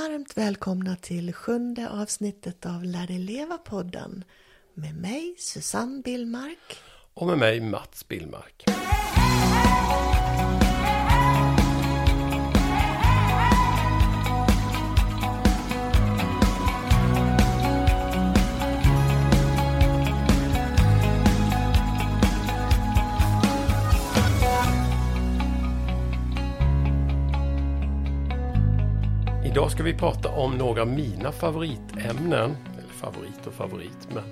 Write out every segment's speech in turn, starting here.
Varmt välkomna till sjunde avsnittet av Lär dig leva-podden med mig Susanne Billmark. Och med mig Mats Billmark. Idag ska vi prata om några av mina favoritämnen. Eller favorit och favorit, men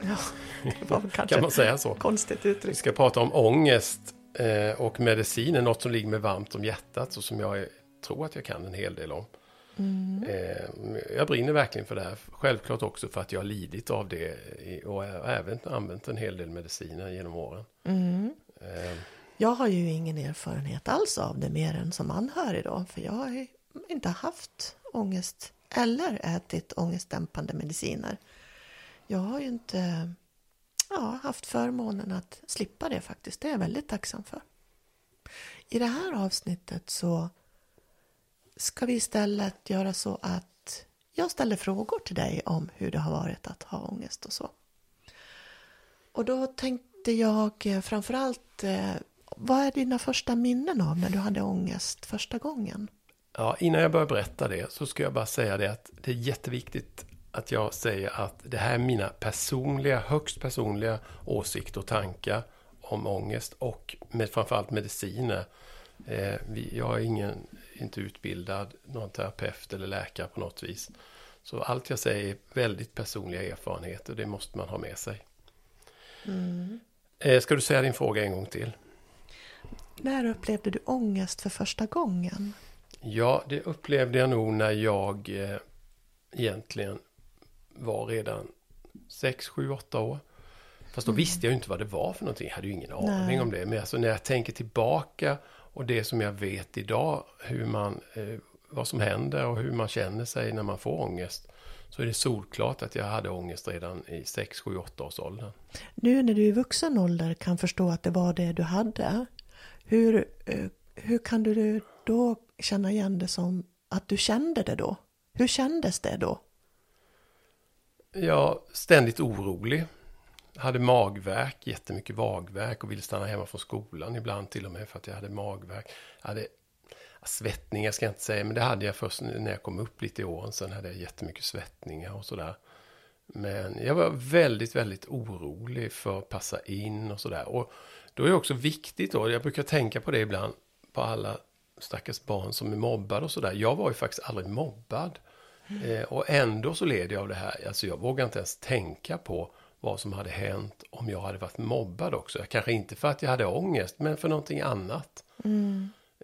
Ja, kan man säga så? konstigt Vi uttryck. ska prata om ångest eh, och mediciner, något som ligger mig varmt om hjärtat och som jag tror att jag kan en hel del om. Eh, jag brinner verkligen för det här. Självklart också för att jag har lidit av det och även använt en hel del mediciner genom åren. Eh, Jag har ju ingen erfarenhet alls av det mer än som anhörig då, för jag har inte haft ångest eller ätit ångestdämpande mediciner. Jag har ju inte ja, haft förmånen att slippa det faktiskt. Det är jag väldigt tacksam för. I det här avsnittet så ska vi istället göra så att jag ställer frågor till dig om hur det har varit att ha ångest och så. Och då tänkte jag eh, framförallt, eh, vad är dina första minnen av när du hade ångest första gången? Ja, innan jag börjar berätta det så ska jag bara säga det att det är jätteviktigt att jag säger att det här är mina personliga, högst personliga åsikter och tankar om ångest och med framförallt mediciner. Eh, vi, jag är ingen, inte utbildad någon terapeut eller läkare på något vis. Så allt jag säger är väldigt personliga erfarenheter, det måste man ha med sig. Eh, ska du säga din fråga en gång till? När upplevde du ångest för första gången? Ja, det upplevde jag nog när jag eh, egentligen var redan 6, 7, 8 år. Fast då visste jag ju inte vad det var för någonting. Jag hade ju ingen aning Nej. om det. Men alltså när jag tänker tillbaka och det som jag vet idag, hur man, eh, vad som händer och hur man känner sig när man får ångest. Så är det solklart att jag hade ångest redan i 6, 7, 8 års åldern. Nu när du i vuxen ålder kan förstå att det var det du hade, hur, eh, hur kan du då känna igen det som att du kände det då? Hur kändes det då? Jag ständigt orolig. Hade magverk, jättemycket magverk och ville stanna hemma från skolan ibland till och med för att jag hade magverk. Jag hade svettningar ska jag inte säga, men det hade jag först när jag kom upp lite i åren. Sen hade jag jättemycket svettningar och sådär. Men jag var väldigt, väldigt orolig för att passa in och sådär. Och då är det också viktigt då, jag brukar tänka på det ibland, på alla stackars barn som är mobbade och sådär. Jag var ju faktiskt aldrig mobbad. Eh, och ändå så led jag av det här. Alltså jag vågar inte ens tänka på vad som hade hänt om jag hade varit mobbad också. Kanske inte för att jag hade ångest, men för någonting annat.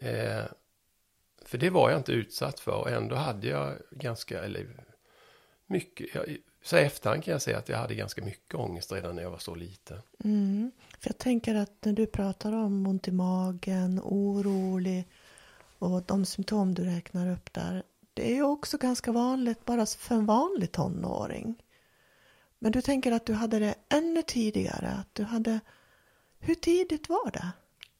Eh, för det var jag inte utsatt för och ändå hade jag ganska, eller mycket, jag, så efterhand kan jag säga att jag hade ganska mycket ångest redan när jag var så liten. Mm. För jag tänker att när du pratar om ont i magen, orolig och de symptom du räknar upp där. Det är ju också ganska vanligt bara för en vanlig tonåring. Men du tänker att du hade det ännu tidigare. Att du hade... Hur tidigt var det?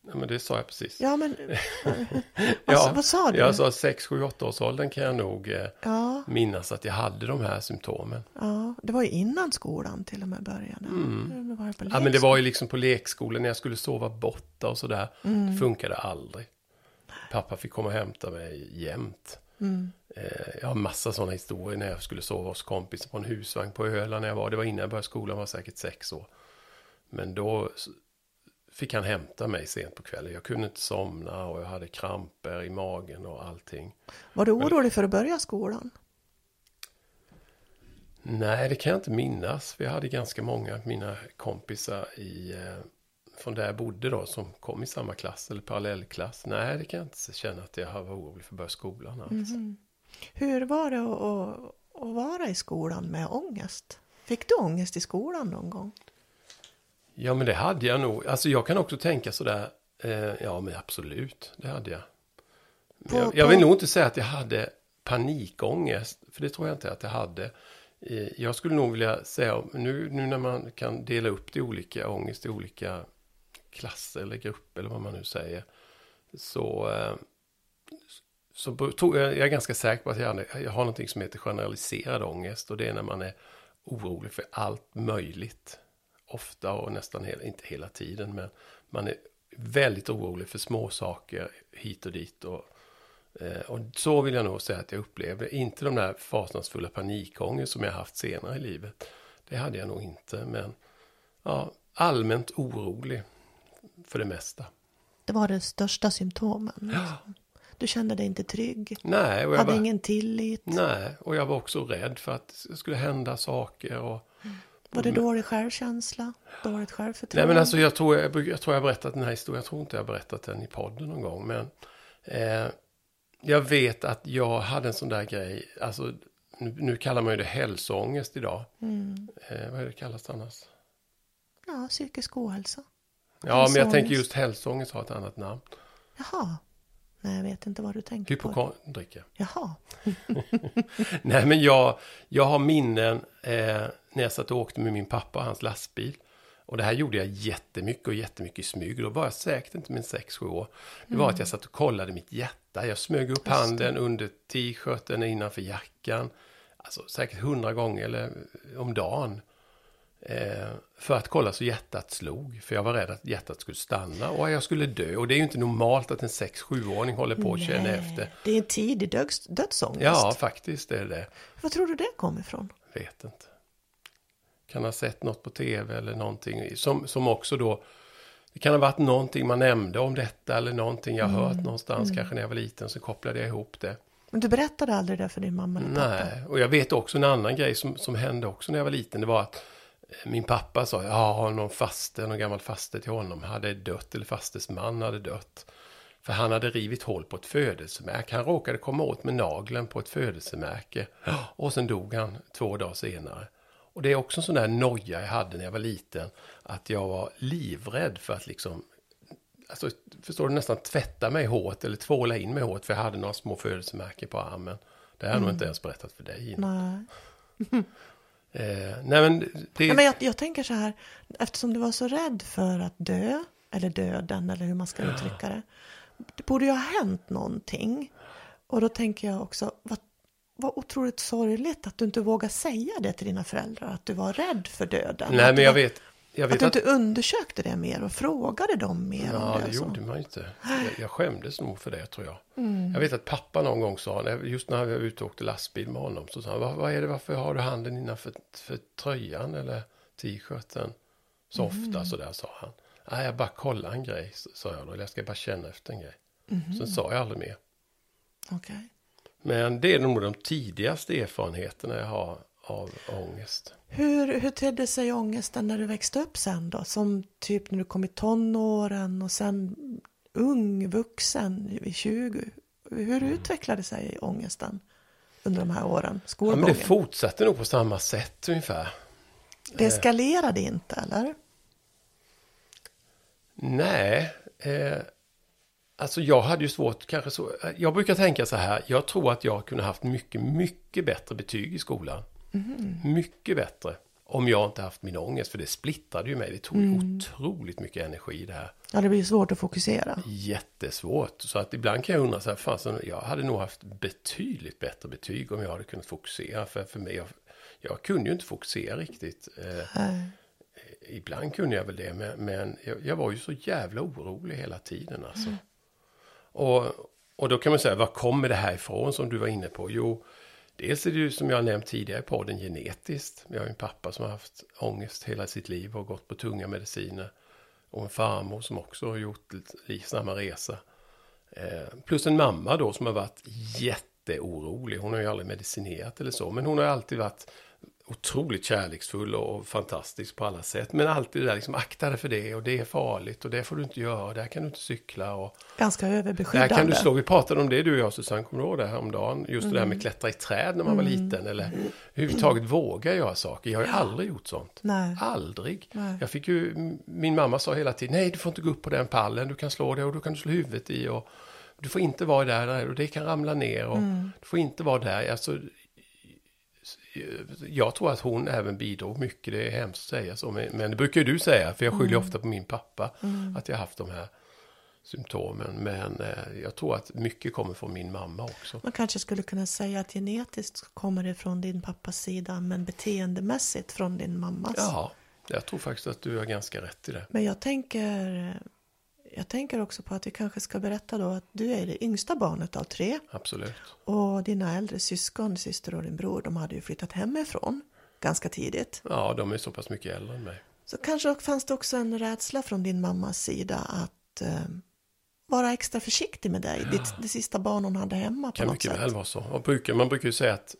Ja, men det sa jag precis. Ja, men... vad, vad sa du? Jag sa 6, 7, 8 års åldern kan jag nog eh, Ja, minnas att jag hade de här symptomen. ja, det var ju innan skolan till och med började. Mm. Ja, men det var ju liksom på lekskolan när jag skulle sova borta och sådär. Mm. Det funkade aldrig. Pappa fick komma och hämta mig jämt. Mm. Eh, jag har massa sådana historier när jag skulle sova hos kompisar på en husvagn på Öland när jag var. Det var innan jag började skolan, var säkert sex år. Men då fick han hämta mig sent på kvällen. Jag kunde inte somna och jag hade kramper i magen och allting. Var du orolig för att börja skolan? Nej, det kan jag inte minnas. Jag hade ganska många av mina kompisar i, eh, från där jag bodde då som kom i samma klass eller parallellklass. Nej, det kan jag inte känna att jag var orolig för att börja skolan alls. Hur var det att, att, vara i skolan med ångest? Fick du ångest i skolan någon gång? Ja, men det hade jag nog. Alltså jag kan också tänka sådär. Eh, ja, men absolut, det hade jag. På- jag, jag vill nog inte säga att jag hade panikångest. För det tror jag inte att jag hade. Eh, jag skulle nog vilja säga, nu, nu när man kan dela upp det i olika ångest i olika klasser eller grupper eller vad man nu säger. Så, eh, så tog, jag, jag är ganska säker på att jag, jag har någonting som heter generaliserad ångest. Och det är när man är orolig för allt möjligt. Ofta och nästan hela, inte hela tiden. Men man är väldigt orolig för små saker hit och dit. Och, eh, och så vill jag nog säga att jag upplevde. Inte de där fasansfulla panikångest som jag haft senare i livet. Det hade jag nog inte. Men ja, allmänt orolig för det mesta. Det var det största symptomen. Ja. Du kände dig inte trygg. Nej, och jag hade var, ingen tillit. nej, och jag var också rädd för att det skulle hända saker. Och, Var det dålig självkänsla? Dåligt nej, självförtroende? men alltså jag tror jag, jag tror jag berättat den här historien. Jag tror inte jag berättat den i podden någon gång. Men eh, jag vet att jag hade en sån där grej. Alltså, nu, nu kallar man ju det hälsoångest idag. Mm. Eh, vad är det kallas annars? Ja, psykisk ohälsa. Ja, men jag tänker just hälsoångest har ett annat namn. Jaha. Nej, jag vet inte vad du tänker på. Hypokondriker. Jaha. Nej, men jag, jag har minnen eh, när jag satt och åkte med min pappa och hans lastbil. Och det här gjorde jag jättemycket och jättemycket i smyg. Då var jag säkert inte min 6-7 år. Det var att jag satt och kollade mitt hjärta. Jag smög upp handen under t-shirten innanför jackan. Alltså säkert hundra gånger eller om dagen. Eh, för att kolla så hjärtat slog. För jag var rädd att hjärtat skulle stanna och att jag skulle dö. Och det är ju inte normalt att en 6-7-åring håller på känner Nej, efter. Det är en tidig döds, dödsångest. Ja, faktiskt är det. Vad tror du det kommer ifrån? Vet inte. Kan ha sett något på tv eller någonting. Som, som också då. Det kan ha varit någonting man nämnde om detta eller någonting jag hört någonstans. Kanske när jag var liten så kopplade jag ihop det. Men du berättade aldrig det för din mamma eller pappa? Nej, och jag vet också en annan grej som, som hände också när jag var liten. Det var att min pappa sa, ja, någon faste, någon gammal faste till honom hade dött, eller fastes man hade dött. För han hade rivit hål på ett födelsemärke. Han råkade komma åt med nageln på ett födelsemärke. Och sen dog han två dagar senare. Och det är också en sån där noja jag hade när jag var liten. Att jag var livrädd för att liksom Alltså, förstår du, nästan tvätta mig hårt eller tvåla in mig hårt för jag hade några små födelsemärken på armen. Det har jag nog inte ens berättat för dig. Nej. Eh, nej men det... Ja, men jag, jag tänker så här, eftersom du var så rädd för att dö, eller döden, eller hur man ska uttrycka det. Det borde ju ha hänt någonting. Och då tänker jag också, vad, vad otroligt sorgligt att du inte vågar säga det till dina föräldrar, att du var rädd för döden. nej men jag var, vet, Att du att... inte undersökte det mer och frågade dem mer Ja, om det det. och så. gjorde man inte. Jag, jag skämdes nog för det tror jag. Mm. Jag vet att pappa någon gång sa, just när vi var ute och åkte lastbil med honom, så sa han, vad, vad är det, varför har du handen innanför för tröjan eller t-shirten? Så Mm. ofta sådär, sa han. Nej, jag bara kollar en grej, sa jag då. Eller jag ska bara känna efter en grej. Mm. Sen sa jag aldrig mer. Okej. Men det är nog de tidigaste erfarenheterna jag har av ångest. Hur, hur tedde sig ångesten när du växte upp sen då? Som typ när du kom i tonåren och sen ung vuxen i 20. Hur utvecklade sig ångesten under de här åren? Ja, men det fortsatte nog på samma sätt ungefär. det eskalerade inte eller? Nej, eh, alltså jag hade ju svårt kanske så. Jag brukar tänka så här. Jag tror att jag kunde haft mycket, mycket bättre betyg i skolan. Mycket bättre. Om jag inte haft min ångest. För det splittrade ju mig. Det tog ju otroligt mycket energi det här. Ja, det blir svårt att fokusera. Jättesvårt. Så att ibland kan jag undra så här. Fasen, jag hade nog haft betydligt bättre betyg om jag hade kunnat fokusera. För, för mig, jag, jag kunde ju inte fokusera riktigt. Eh. Ibland kunde jag väl det, men, men jag, jag var ju så jävla orolig hela tiden alltså. Och, och då kan man säga, var kommer det här ifrån som du var inne på? Jo, dels är det ju som jag nämnt tidigare i podden genetiskt. Jag har ju en pappa som har haft ångest hela sitt liv och gått på tunga mediciner. Och en farmor som också har gjort samma resa. Eh, plus en mamma då som har varit jätteorolig. Hon har ju aldrig medicinerat eller så, men hon har alltid varit otroligt kärleksfull och fantastisk på alla sätt. Men alltid det där liksom akta dig för det och det är farligt och det får du inte göra och där kan du inte cykla och Ganska där överbeskyddande. kan du slå. Vi pratade om det du och jag Susanne, kommer du ihåg det häromdagen? Just det där med klättra i träd när man var liten eller överhuvudtaget våga göra saker. Jag har ju aldrig gjort sånt. Nej. Aldrig. Nej. Jag fick ju, min mamma sa hela tiden, nej du får inte gå upp på den pallen, du kan slå dig och då kan du slå huvudet i och du får inte vara där och det kan ramla ner och du får inte vara där. Alltså, jag tror att hon även bidrog mycket, det är hemskt att säga så, men det brukar ju du säga, för jag skyller ju ofta på min pappa, att jag haft de här symptomen. Men eh, jag tror att mycket kommer från min mamma också. Man kanske skulle kunna säga att genetiskt kommer det från din pappas sida men beteendemässigt från din mammas. Ja, jag tror faktiskt att du har ganska rätt i det. Men jag tänker, jag tänker också på att vi kanske ska berätta då att du är det yngsta barnet av tre. Absolut. Och dina äldre syskon, syster och din bror, de hade ju flyttat hemifrån ganska tidigt. Ja, de är så pass mycket äldre än mig. Så kanske fanns det också en rädsla från din mammas sida att eh, vara extra försiktig med dig. Ditt, det sista barn hon hade hemma på kan något mycket sätt. väl vara så. Och brukar, man brukar ju säga att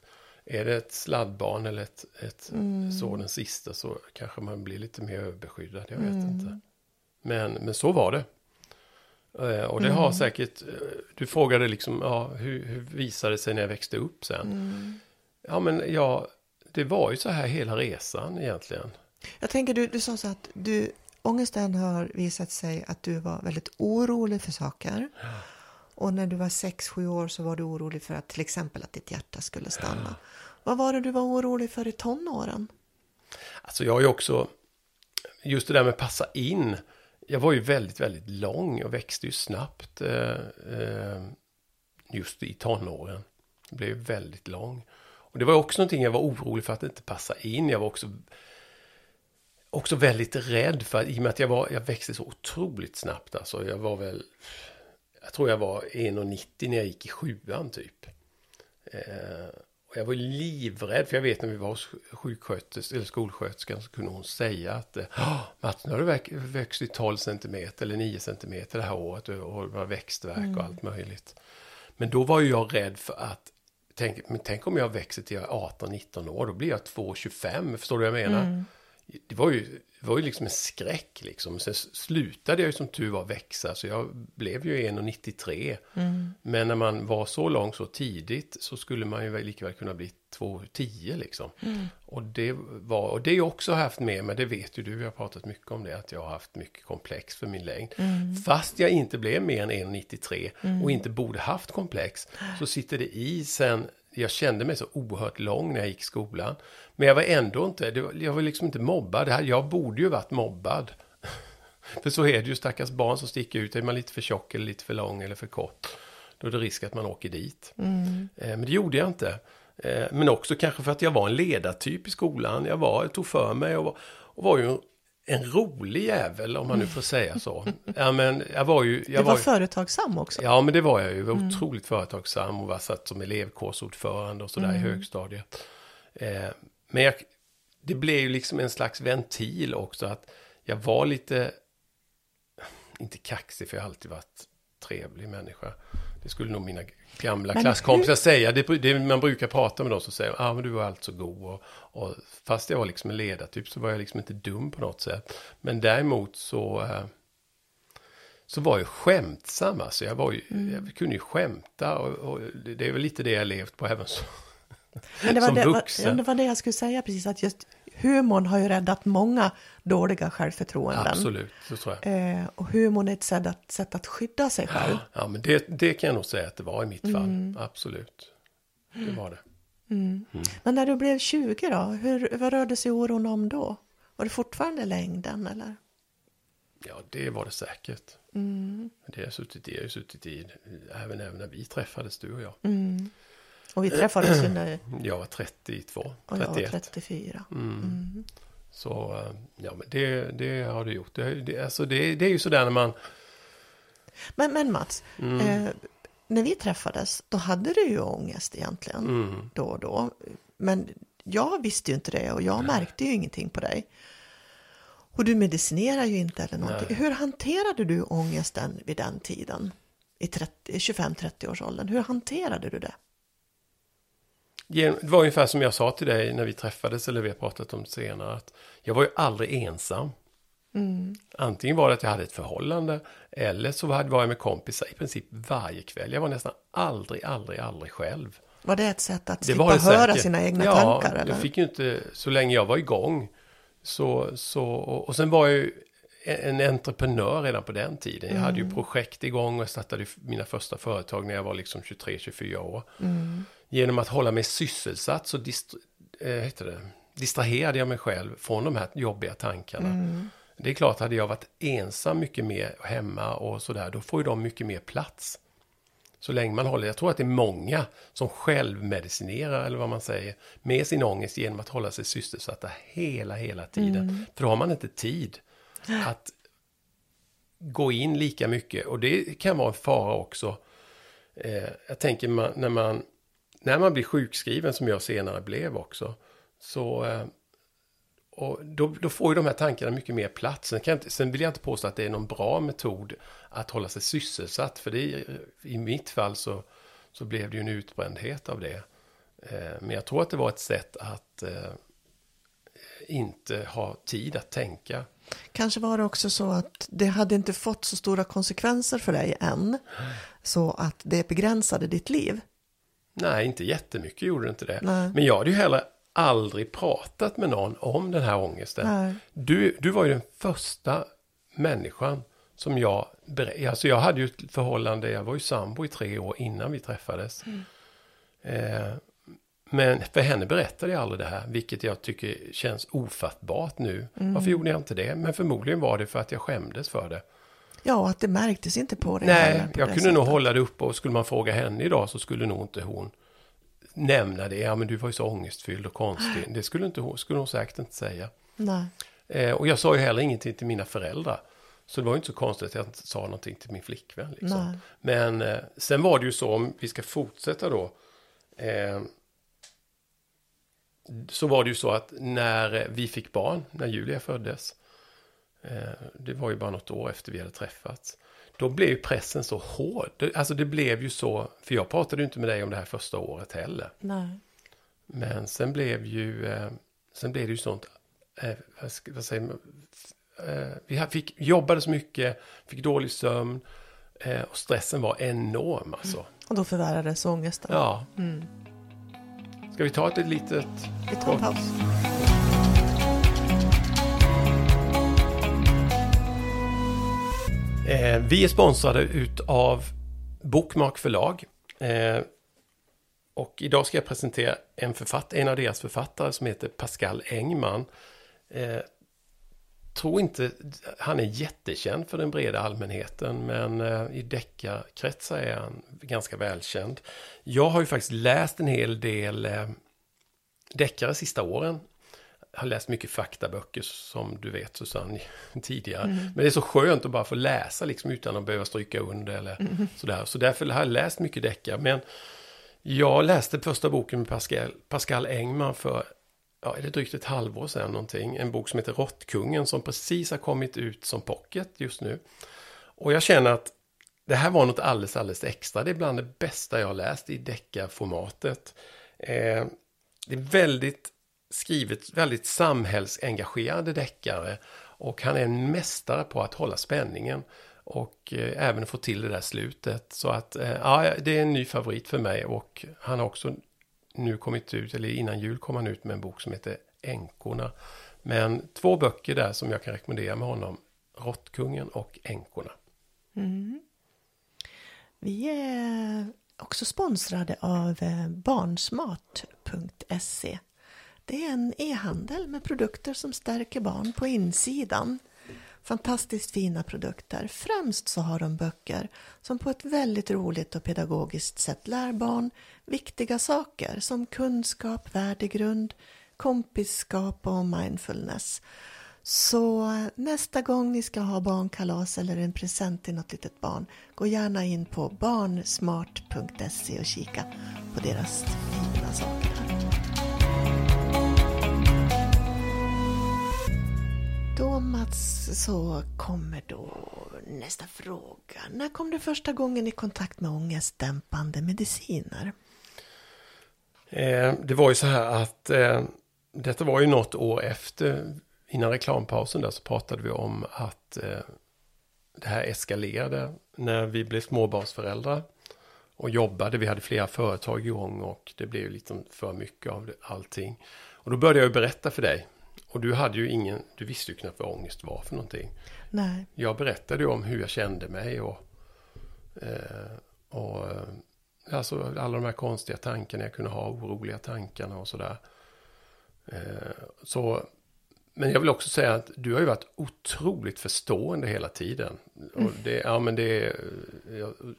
är det ett sladdbarn eller ett, ett Mm. så den sista så kanske man blir lite mer överbeskyddad. Jag vet Mm. inte. Men, men så var det. Eh, Och det har Mm. säkert, eh, du frågade liksom, ja, hur, hur visade det sig när jag växte upp sen? Mm. Ja, men ja, det var ju så här hela resan egentligen. Jag tänker, du, du sa så att du, ångesten har visat sig att du var väldigt orolig för saker. Och när du var sex sju år så var du orolig för att till exempel att ditt hjärta skulle stanna. Vad var det du var orolig för i tonåren? Alltså jag ju också, just det där med passa in. Jag var ju väldigt, väldigt lång och växte ju snabbt eh, eh, just i tonåren. Jag blev väldigt lång. Och det var också någonting jag var orolig för att inte passa in. Jag var också, också väldigt rädd för, i och med att jag, var, jag växte så otroligt snabbt. Alltså jag var väl, jag tror jag var 1,90 när jag gick i sjuan typ. Eh, och jag var livrädd, för jag vet när vi var hos sjuksköterskan, eller skolsköterskan, så kunde hon säga att "Ah, Mats, nu har du växt- i 12 centimeter eller 9 centimeter det här året och det var växtverk och allt möjligt. Men då var ju jag rädd för att, tänk, men tänk om jag växer till jag är 18-19 år, då blir jag 2,25, förstår du vad jag menar? Det var ju, det var ju liksom en skräck liksom. Sen slutade jag ju som tur var växa, så jag blev ju 1,93. Men när man var så lång så tidigt så skulle man ju lika väl kunna bli 2,10 liksom. Och det var, och det har jag också haft med mig, det vet ju du, vi har pratat mycket om det, att jag har haft mycket komplex för min längd. Fast jag inte blev mer än 1,93 och inte borde haft komplex, så sitter det i sen jag kände mig så oerhört lång när jag gick i skolan. Men jag var ändå inte, var, jag var liksom inte mobbad. Det här, jag borde ju varit mobbad. För så är det ju, stackars barn som sticker ut. Är man lite för tjock eller lite för lång eller för kort. Då är det risk att man åker dit. Eh, men det gjorde jag inte. Eh, men också kanske för att jag var en ledartyp i skolan. Jag var, jag tog för mig och var, och var ju en rolig jävel om man nu får säga så. Ja, men jag var ju... Jag Du var, ju- företagsam också. Ja, men det var jag ju. Jag var otroligt företagsam och var satt som elevkårsordförande och sådär i högstadiet. Eh, men jag, det blev ju liksom en slags ventil också att jag var lite, inte kaxig för jag har alltid varit trevlig människa. Det skulle nog mina gamla Men klasskompisar hur- säga. Det, det, man brukar prata med dem så säger ah, men du var alltså god. Och, och, fast jag var liksom en ledartyp så var jag liksom inte dum på något sätt. Men däremot så... Eh, så var jag skämtsam. Alltså jag, var ju, Mm. jag kunde ju skämta och, och det, det är väl lite det jag levt på även så, Men det var som det, vuxen. ja, det var det jag skulle säga precis, att just humorn har ju räddat många dåliga självförtroenden. Absolut, så tror jag. Eh, och humorn är ett sätt att, sätt att skydda sig själv. Ja, men det, det kan jag nog säga att det var i mitt fall. Mm. Absolut. Det var det. Men när du blev 20 då, hur, vad rörde sig oron om då? Var det fortfarande längden eller? Ja, det var det säkert. Mm. Det har jag suttit i, jag har suttit i även, även när vi träffades, du och jag. Mm. Och vi träffades ju när Jag var 32, och jag var 31. 34. Mm. Så, eh, ja men det, det har det gjort. Det, det, alltså det, det är ju sådär när man... Men, men Mats, Mm. eh, när vi träffades då hade du ju ångest egentligen Mm. då och då. Men jag visste ju inte det och jag märkte ju ingenting på dig. Och du medicinerar ju inte eller någonting. Hur hanterade du ångesten vid den tiden? I 30 25-30 års åldern. Hur hanterade du det? Det var ungefär som jag sa till dig när vi träffades, eller vi har pratat om senare, att jag var ju aldrig ensam. Antingen var det att jag hade ett förhållande, eller så var jag med kompisar i princip varje kväll. Jag var nästan aldrig, aldrig, aldrig själv. Var det ett sätt att Det slippa höra säkert. sina egna ja, tankar? Eller? jag fick ju inte, så länge jag var igång. Så, så, och, och sen var jag ju en en entreprenör redan på den tiden. Jag hade ju Mm. projekt igång och startade mina första företag när jag var liksom 23-24 år. Mm. Genom att hålla mig sysselsatt så dist, eh, det, distraherade jag mig själv från de här jobbiga tankarna. Mm. Det är klart, hade jag varit ensam mycket mer hemma och sådär, då får ju de mycket mer plats. Så länge man håller, jag tror att det är många som självmedicinerar, eller vad man säger, med sin ångest genom att hålla sig sysselsatta hela, hela tiden. Mm. För då har man inte tid att gå in lika mycket. Och det kan vara en fara också. Eh, jag tänker man, när, man, när man blir sjukskriven, som jag senare blev också, så eh, och då, då, får ju de här tankarna mycket mer plats. Sen, inte, sen, vill jag inte påstå att det är någon bra metod att hålla sig sysselsatt. För det, i mitt fall så, så blev det ju en utbrändhet av det. Eh, men jag tror att det var ett sätt att eh, inte ha tid att tänka. Kanske var det också så att det hade inte fått så stora konsekvenser för dig än. Så att det begränsade ditt liv. Nej, inte jättemycket gjorde det inte det. Nej. Men jag hade ju heller aldrig pratat med någon om den här ångesten. Du, du var ju den första människan som jag... Alltså jag hade ju ett förhållande, jag var ju sambo i tre år innan vi träffades. Mm. Eh, men för henne berättade jag aldrig det här, vilket jag tycker känns ofattbart nu. Mm. Varför gjorde jag inte det? Men förmodligen var det för att jag skämdes för det. Ja, att det märktes inte på dig. Nej, på jag kunde sättet. nog hålla det uppe och skulle man fråga henne idag så skulle nog inte hon nämna det. Ja, men du var ju så ångestfylld och konstig. Det skulle, inte, skulle hon säkert inte säga. Nej. Eh, och jag sa ju heller ingenting till mina föräldrar. Så det var ju inte så konstigt att jag inte sa någonting till min flickvän. Liksom. Men eh, sen var det ju så, om vi ska fortsätta då. Eh, så var det ju så att när vi fick barn, när Julia föddes. Eh, det var ju bara något år efter vi hade träffats. Då blev ju pressen så hård. Alltså det blev ju så, för jag pratade ju inte med dig om det här första året heller. Nej. Men sen blev ju, eh, sen blev det ju sånt, eh, vad, säger man, vi fick, jobbade så mycket, fick dålig sömn och stressen var enorm alltså. Mm. Och då förvärrades ångesten. Ja. Mm. Ska vi ta ett litet... Vi tar en paus. Eh, vi är sponsrade utav Bokmark förlag. Eh, och idag ska jag presentera en, författ en av deras författare som heter Pascal Engman. Eh, tror inte han är jättekänd för den breda allmänheten men eh, i deckarkretsar är han ganska välkänd. Jag har ju faktiskt läst en hel del eh, deckare sista åren har läst mycket faktaböcker som du vet Susanne tidigare. Mm. Men det är så skönt att bara få läsa liksom utan att behöva stryka under eller mm. sådär. Så därför har jag läst mycket deckare. Men jag läste första boken med Pascal, Pascal Engman för ja, är det drygt ett halvår sedan någonting. En bok som heter Råttkungen som precis har kommit ut som pocket just nu. Och jag känner att det här var något alldeles, alldeles extra. Det är bland det bästa jag har läst i deckarformatet. Eh, det är väldigt skrivit väldigt samhällsengagerade deckare. Och han är en mästare på att hålla spänningen. Och eh, även få till det där slutet. Så att eh, ja, det är en ny favorit för mig. Och han har också nu kommit ut, eller innan jul kom han ut med en bok som heter Änkorna. Men två böcker där som jag kan rekommendera med honom. Råttkungen och Änkorna. Mm. Vi är också sponsrade av eh, barnsmat.se barnsmart.se det är en e-handel med produkter som stärker barn på insidan. Fantastiskt fina produkter. Främst så har de böcker som på ett väldigt roligt och pedagogiskt sätt lär barn viktiga saker som kunskap, värdegrund, kompisskap och mindfulness. Så nästa gång ni ska ha barnkalas eller en present till något litet barn, gå gärna in på barnsmart.se och kika på deras fina saker. Då Mats så kommer då nästa fråga. När kom du första gången i kontakt med ångestdämpande mediciner? Eh, det var ju så här att eh, detta var ju något år efter, innan reklampausen där så pratade vi om att eh, det här eskalerade när vi blev småbarnsföräldrar och jobbade. Vi hade flera företag igång och det blev liksom för mycket av allting. Och då började jag berätta för dig och du hade ju ingen, du visste ju knappt vad ångest var för någonting. Nej. Jag berättade ju om hur jag kände mig och, eh, och eh, alltså alla de här konstiga tankarna jag kunde ha, oroliga tankarna och sådär. Eh, så men jag vill också säga att du har ju varit otroligt förstående hela tiden. Och det, ja, men det,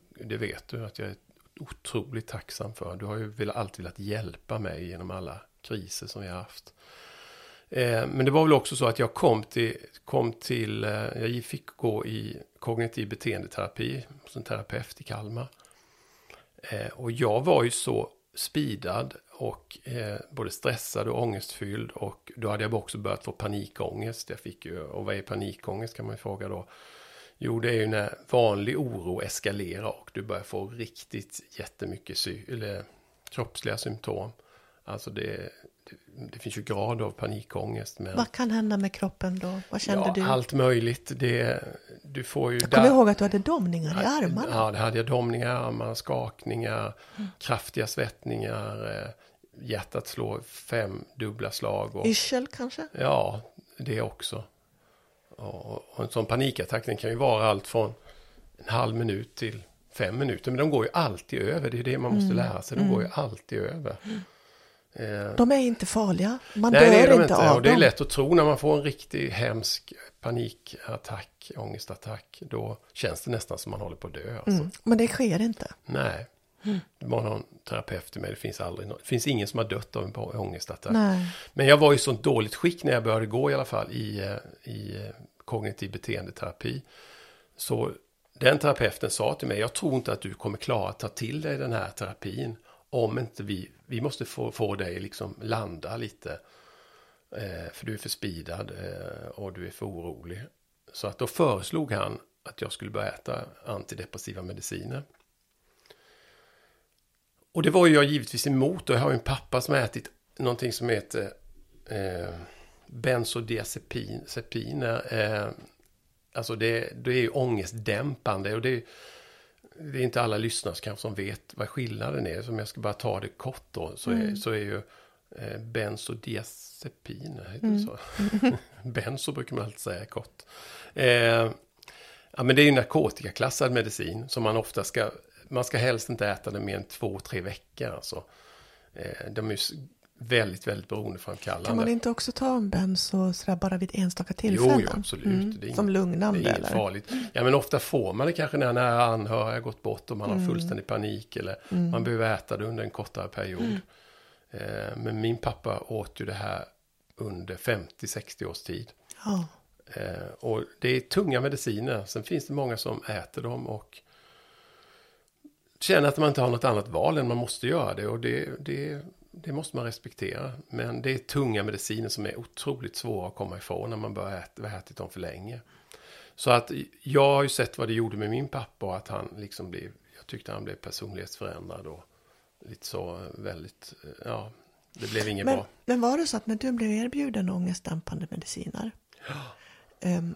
det vet du att jag är otroligt tacksam för. Du har ju alltid velat hjälpa mig genom alla kriser som vi har haft. Eh, men det var väl också så att jag kom till, kom till eh, jag fick gå i kognitiv beteendeterapi hos en terapeut i Kalmar. Eh, och jag var ju så speedad och eh, både stressad och ångestfylld och då hade jag också börjat få panikångest. Jag fick ju, och vad är panikångest kan man ju fråga då. Jo, det är ju när vanlig oro eskalerar och du börjar få riktigt jättemycket sy eller, kroppsliga symptom. Alltså det, det, finns ju grad av panikångest. Men... Vad kan hända med kroppen då? Vad kände ja, du? Allt möjligt. Det, du får ju jag kommer ihåg att du hade domningar i armarna. Ja, det hade jag. Domningar i armarna, skakningar, mm. kraftiga svettningar. Eh, hjärtat slår fem dubbla slag. Och, Yrsel kanske? Ja, det också. Och, och en sån panikattack den kan ju vara allt från en halv minut till fem minuter. Men de går ju alltid över. Det är det man måste mm. lära sig. De mm. går ju alltid över. Eh, de är inte farliga. Man Nej, dör det är de inte, inte av och Det är dem. lätt att tro när man får en riktig hemsk panikattack, ångestattack. Då känns det nästan som man håller på att dö. Alltså. Mm. Men det sker inte. Nej. Mm. Det var någon terapeut till mig. Det finns, aldrig någon, det finns ingen som har dött av en ångestattack. Nej. Men jag var i sånt dåligt skick när jag började gå i alla fall i, eh, i eh, kognitiv beteendeterapi. Så den terapeuten sa till mig, jag tror inte att du kommer klara att ta till dig den här terapin om inte vi, vi måste få, få dig liksom landa lite. Eh, för du är för speedad eh, och du är för orolig. Så att då föreslog han att jag skulle börja äta antidepressiva mediciner. Och det var ju jag givetvis emot och jag har en pappa som har ätit någonting som heter eh, bensodiazepiner. Eh, alltså det, det är ju ångestdämpande och det är, det är inte alla lyssnare kanske som vet vad skillnaden är. Så om jag ska bara ta det kort då så är, mm. så är ju eh, bensodiazepiner, heter mm. det så? Benzo brukar man alltid säga kort. Eh, ja men det är ju narkotikaklassad medicin som man ofta ska man ska helst inte äta det mer än två, tre veckor. Alltså. Eh, de är väldigt, väldigt beroendeframkallande. Kan man inte också ta en benzo sådär bara vid enstaka tillfällen? Jo, jo absolut. Mm. Det är Som lugnande? Det är eller? farligt. Ja, men ofta får man det kanske när nära anhöriga gått bort och man mm. har fullständig panik eller mm. man behöver äta det under en kortare period. Mm. Eh, men min pappa åt ju det här under 50-60 års tid. Ja. Eh, och det är tunga mediciner. Sen finns det många som äter dem och känner att man inte har något annat val än man måste göra det. Och det, det, det måste man respektera. Men det är tunga mediciner som är otroligt svåra att komma ifrån när man börjar äta, har ätit dem för länge. Så att jag har ju sett vad det gjorde med min pappa och att han liksom blev, jag tyckte han blev personlighetsförändrad och lite så väldigt, ja, det blev inget men, bra. Men var det så att när du blev erbjuden ångestdämpande mediciner, Ja. um,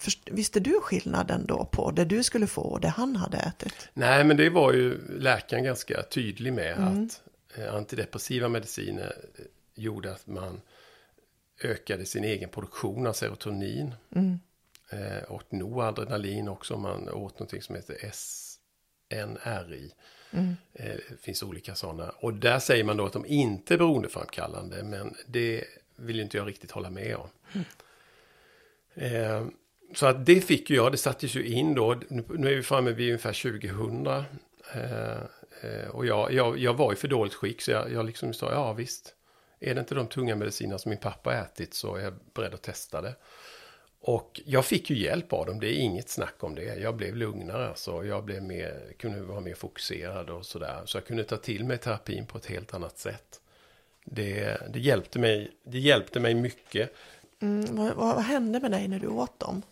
Först, visste du skillnaden då på det du skulle få och det han hade ätit? Nej, men det var ju läkaren ganska tydlig med mm. att antidepressiva mediciner eh, gjorde att man ökade sin egen produktion av serotonin. Mm. Eh, och noradrenalin också om man åt någonting som heter SNRI. Mm. Eh, det finns olika sådana. Och där säger man då att de inte är beroendeframkallande. Men det vill inte jag riktigt hålla med om. Mm. Eh, så att det fick jag, det sattes ju in då. Nu är vi framme vid ungefär 2000. Eh, eh, Eh, och jag, jag, jag var i för dåligt skick så jag, jag liksom sa, ja visst. Är det inte de tunga mediciner som min pappa ätit så är jag beredd att testa det. Och jag fick ju hjälp av dem, det är inget snack om det. Jag blev lugnare, alltså. jag blev mer, kunde vara mer fokuserad och sådär. Så jag kunde ta till mig terapin på ett helt annat sätt. Det, det, hjälpte, mig, det hjälpte mig mycket. Mm, vad, vad, hände med dig när du åt dem?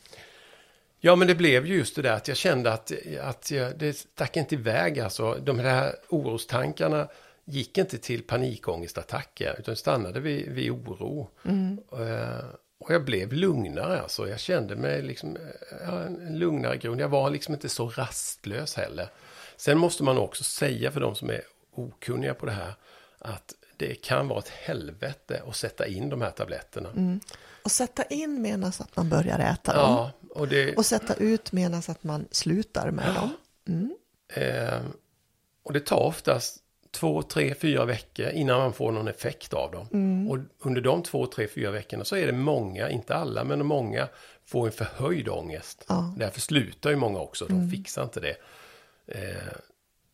Ja, men det blev ju just det där att jag kände att, att jag, det stack inte iväg. Alltså, de här orostankarna gick inte till panikångestattacker utan stannade vid, vid oro. Mm. Uh, och jag blev lugnare. Alltså. Jag kände mig liksom, ja, en lugnare grund. Jag var liksom inte så rastlös heller. Sen måste man också säga för de som är okunniga på det här att det kan vara ett helvete att sätta in de här tabletterna. Mm. Och sätta in menas att man börjar äta ja, dem. Och, det, och sätta ut menas att man slutar med ja. dem. Mm. Eh, och det tar oftast två, tre, fyra veckor innan man får någon effekt av dem. Mm. Och under de två, tre, fyra veckorna så är det många, inte alla, men många får en förhöjd ångest. Ja. Därför slutar ju många också, de fixar inte det. Eh,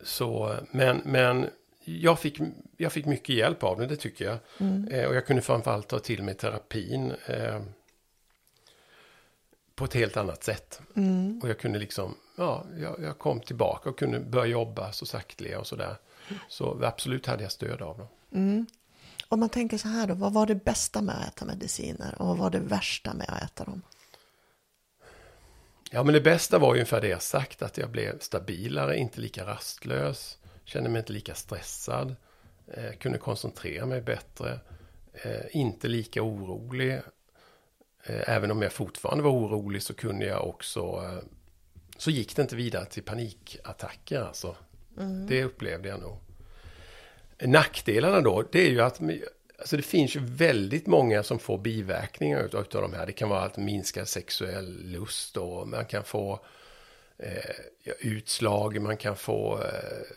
så, men, men jag fick, jag fick mycket hjälp av det, det tycker jag. Eh, och jag kunde framförallt ta till mig terapin eh, på ett helt annat sätt. Och jag kunde liksom, ja, jag, jag kom tillbaka och kunde börja jobba så sakteliga och sådär. Så absolut hade jag stöd av dem. Om man tänker så här då, vad var det bästa med att äta mediciner och vad var det värsta med att äta dem? Ja, men det bästa var ju ungefär det jag sagt, att jag blev stabilare, inte lika rastlös, kände mig inte lika stressad, eh, kunde koncentrera mig bättre, eh, inte lika orolig. Eh, även om jag fortfarande var orolig så kunde jag också, eh, så gick det inte vidare till panikattacker alltså. Det upplevde jag nog. Nackdelarna då, det är ju att alltså det finns ju väldigt många som får biverkningar utav, utav de här. Det kan vara att minska sexuell lust och man kan få eh, utslag, man kan få... Eh,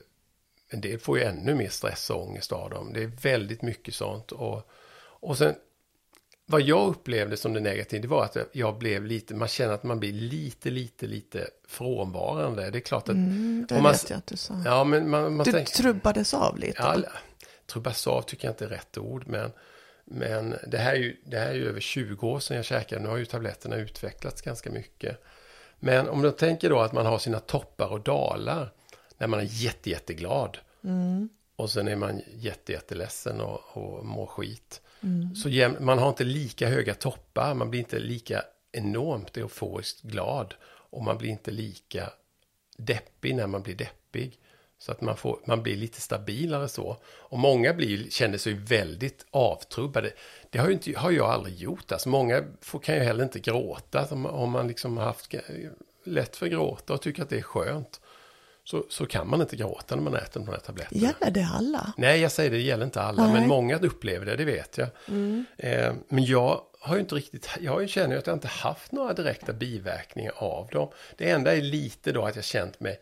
en del får ju ännu mer stress och ångest av dem. Det är väldigt mycket sånt. Och, och sen, vad jag upplevde som det negativa, det var att jag blev lite, man känner att man blir lite, lite, lite frånvarande. Det är klart att... Mm, det man, vet jag att du sa. Ja, men man, man Du tänker- trubbades av lite. Ja, trubbas av tycker jag inte är rätt ord, men, men det, här är ju, det här är ju över 20 år sedan jag käkade. Nu har ju tabletterna utvecklats ganska mycket. Men om du tänker då att man har sina toppar och dalar när man är jätte, jätteglad. Och sen är man jätte, jätteledsen och, och mår skit. Så jäm, man har inte lika höga toppar, man blir inte lika enormt euforiskt glad. Och man blir inte lika deppig när man blir deppig. Så att man, får, man blir lite stabilare så. Och många blir, känner sig väldigt avtrubbade. Det har, ju inte, har jag aldrig gjort. Alltså många får, kan ju heller inte gråta. Om, om man liksom har haft lätt för att gråta och tycker att det är skönt. Så, så kan man inte gråta när man äter de här tabletterna. Gäller det alla? Nej, jag säger det, det gäller inte alla, Nej. men många upplever det, det vet jag. Eh, men jag har ju inte riktigt, jag känner ju att jag inte haft några direkta biverkningar av dem. Det enda är lite då att jag känt mig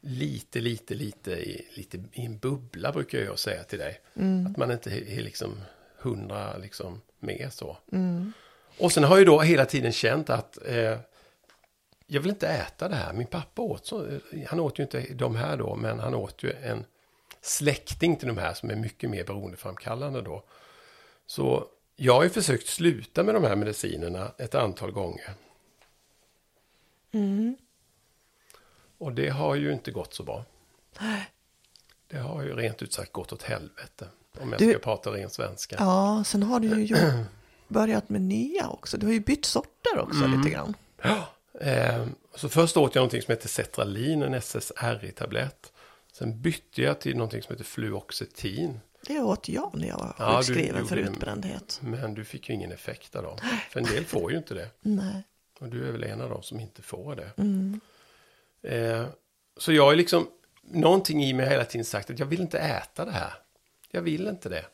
lite, lite, lite i, lite i en bubbla brukar jag säga till dig. Att man inte är liksom hundra liksom med så. Och sen har jag då hela tiden känt att eh, jag vill inte äta det här. Min pappa åt så, han åt ju inte de här då, men han åt ju en släkting till de här som är mycket mer beroendeframkallande då. Så jag har ju försökt sluta med de här medicinerna ett antal gånger. Och det har ju inte gått så bra. Det har ju rent ut sagt gått åt helvete. Om jag Du- ska prata ren svenska. Ja, sen har du ju börjat med nya också. Du har ju bytt sorter också Mm. lite grann. Ja, eh, så först åt jag någonting som heter Cetralin, en SSRI-tablett. Sen bytte jag till någonting som heter Fluoxetin. Det åt jag när jag var Ja, sjukskriven för utbrändhet. Men du fick ju ingen effekt av dem. För en del får ju inte det. Nej. Och du är väl en av dem som inte får det. Mm. Eh, så jag är liksom, någonting i mig har hela tiden sagt att jag vill inte äta det här. Jag vill inte det.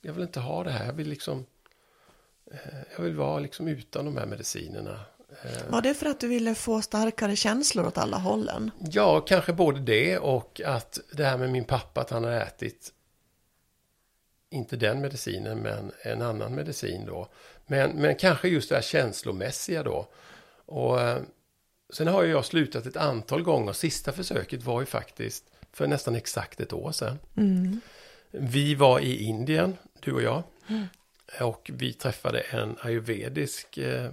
Jag vill inte ha det här. Jag vill liksom, eh, jag vill vara liksom utan de här medicinerna. Eh, Var det för att du ville få starkare känslor åt alla hållen? Ja, kanske både det och att det här med min pappa, att han har ätit inte den medicinen, men en annan medicin då. Men, men kanske just det här känslomässiga då. Och eh, sen har ju jag slutat ett antal gånger. Sista försöket var ju faktiskt för nästan exakt ett år sedan. Vi var i Indien, du och jag. Och vi träffade en ayurvedisk eh,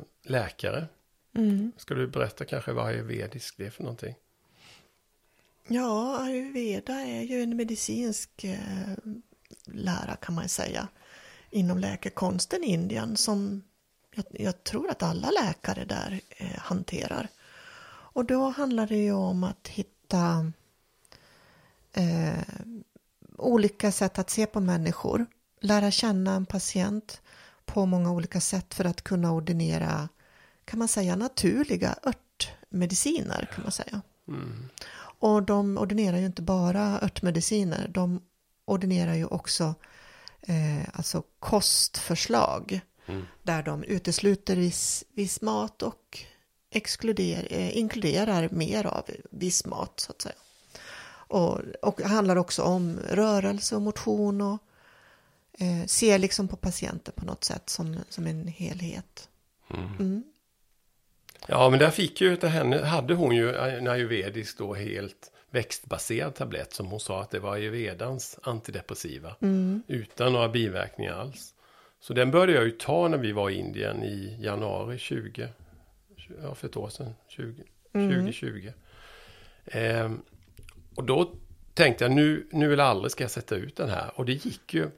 läkare. Ska du berätta kanske vad ayurvedisk är för någonting? Ja, ayurveda är ju en medicinsk eh, lära kan man säga inom läkekonsten i Indien som jag, jag tror att alla läkare där eh, hanterar. Och då handlar det ju om att hitta eh, olika sätt att se på människor, lära känna en patient på många olika sätt för att kunna ordinera, kan man säga, naturliga örtmediciner kan man säga. Och de ordinerar ju inte bara örtmediciner, de ordinerar ju också eh, alltså kostförslag där de utesluter viss, viss mat och exkluder, eh, inkluderar mer av viss mat så att säga. Och, och handlar också om rörelse och motion och eh, ser liksom på patienter på något sätt som, som en helhet. Mm. Ja, men där fick ju till henne, hade hon ju en ayurvedisk då helt växtbaserad tablett som hon sa att det var ayurvedans antidepressiva. Mm. Utan några biverkningar alls. Så den började jag ju ta när vi var i Indien i januari 20, ja för ett år sedan, 20, Mm. 2020. Ehm, och då tänkte jag nu, nu eller aldrig ska jag sätta ut den här. Och det gick ju.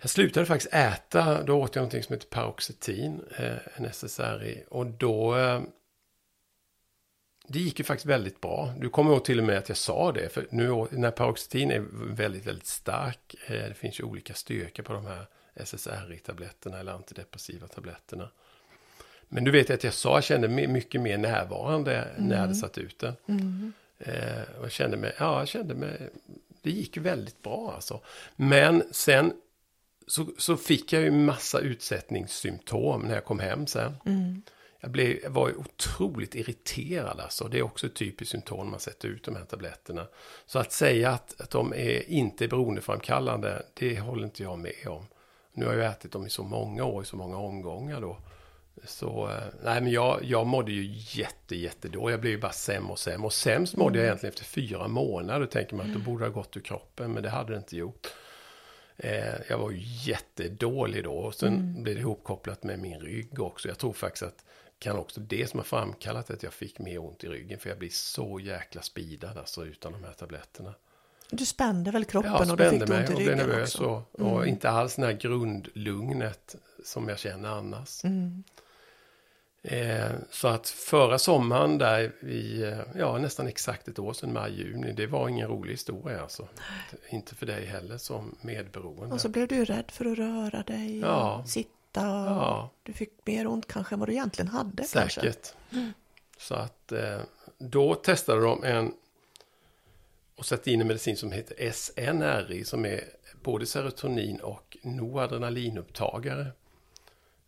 Jag slutade faktiskt äta, då åt jag någonting som heter Paroxetin, eh, en SSRI. Och då, eh, det gick ju faktiskt väldigt bra. Du kommer ihåg till och med att jag sa det, för nu när Paroxetin är väldigt, väldigt stark, eh, det finns ju olika styrkor på de här SSRI-tabletterna eller antidepressiva tabletterna. Men du vet att jag sa, jag kände mig mycket mer närvarande när jag hade satt ut den. Mm. Eh, och jag kände mig, ja, jag kände mig, det gick ju väldigt bra alltså. Men sen så, så fick jag ju massa utsättningssymptom när jag kom hem sen. Mm. Jag, blev, jag var ju otroligt irriterad alltså. Det är också ett typiskt symptom när man sätter ut de här tabletterna. Så att säga att, att de är inte är beroendeframkallande, det håller inte jag med om. Nu har jag ätit dem i så många år, i så många omgångar då. Så, eh, nej men jag, jag mådde ju jätte, jätte då. Jag blev ju bara sämre och sämre. Och sämst mådde jag egentligen efter fyra månader. Då tänker man att då borde det ha gått ur kroppen, men det hade det inte gjort. Eh, jag var ju jättedålig då. Och sen blev det ihopkopplat med min rygg också. Jag tror faktiskt att kan också det som har framkallat att jag fick mer ont i ryggen. För jag blir så jäkla speedad alltså utan de här tabletterna. Du spände väl kroppen Jag och du fick spände ont i och blev ryggen nervös. också. Och, och inte alls det här grundlugnet som jag känner annars. Mm. Eh, så att förra sommaren där i, eh, ja nästan exakt ett år sedan, maj, juni, det var ingen rolig historia alltså. Inte för dig heller som medberoende. Och så blev du rädd för att röra dig, Ja. sitta. Och Ja. Du fick mer ont kanske än vad du egentligen hade. Kanske. Säkert. Så att eh, då testade de en och satte in en medicin som heter SNRI som är både serotonin och noradrenalinupptagare.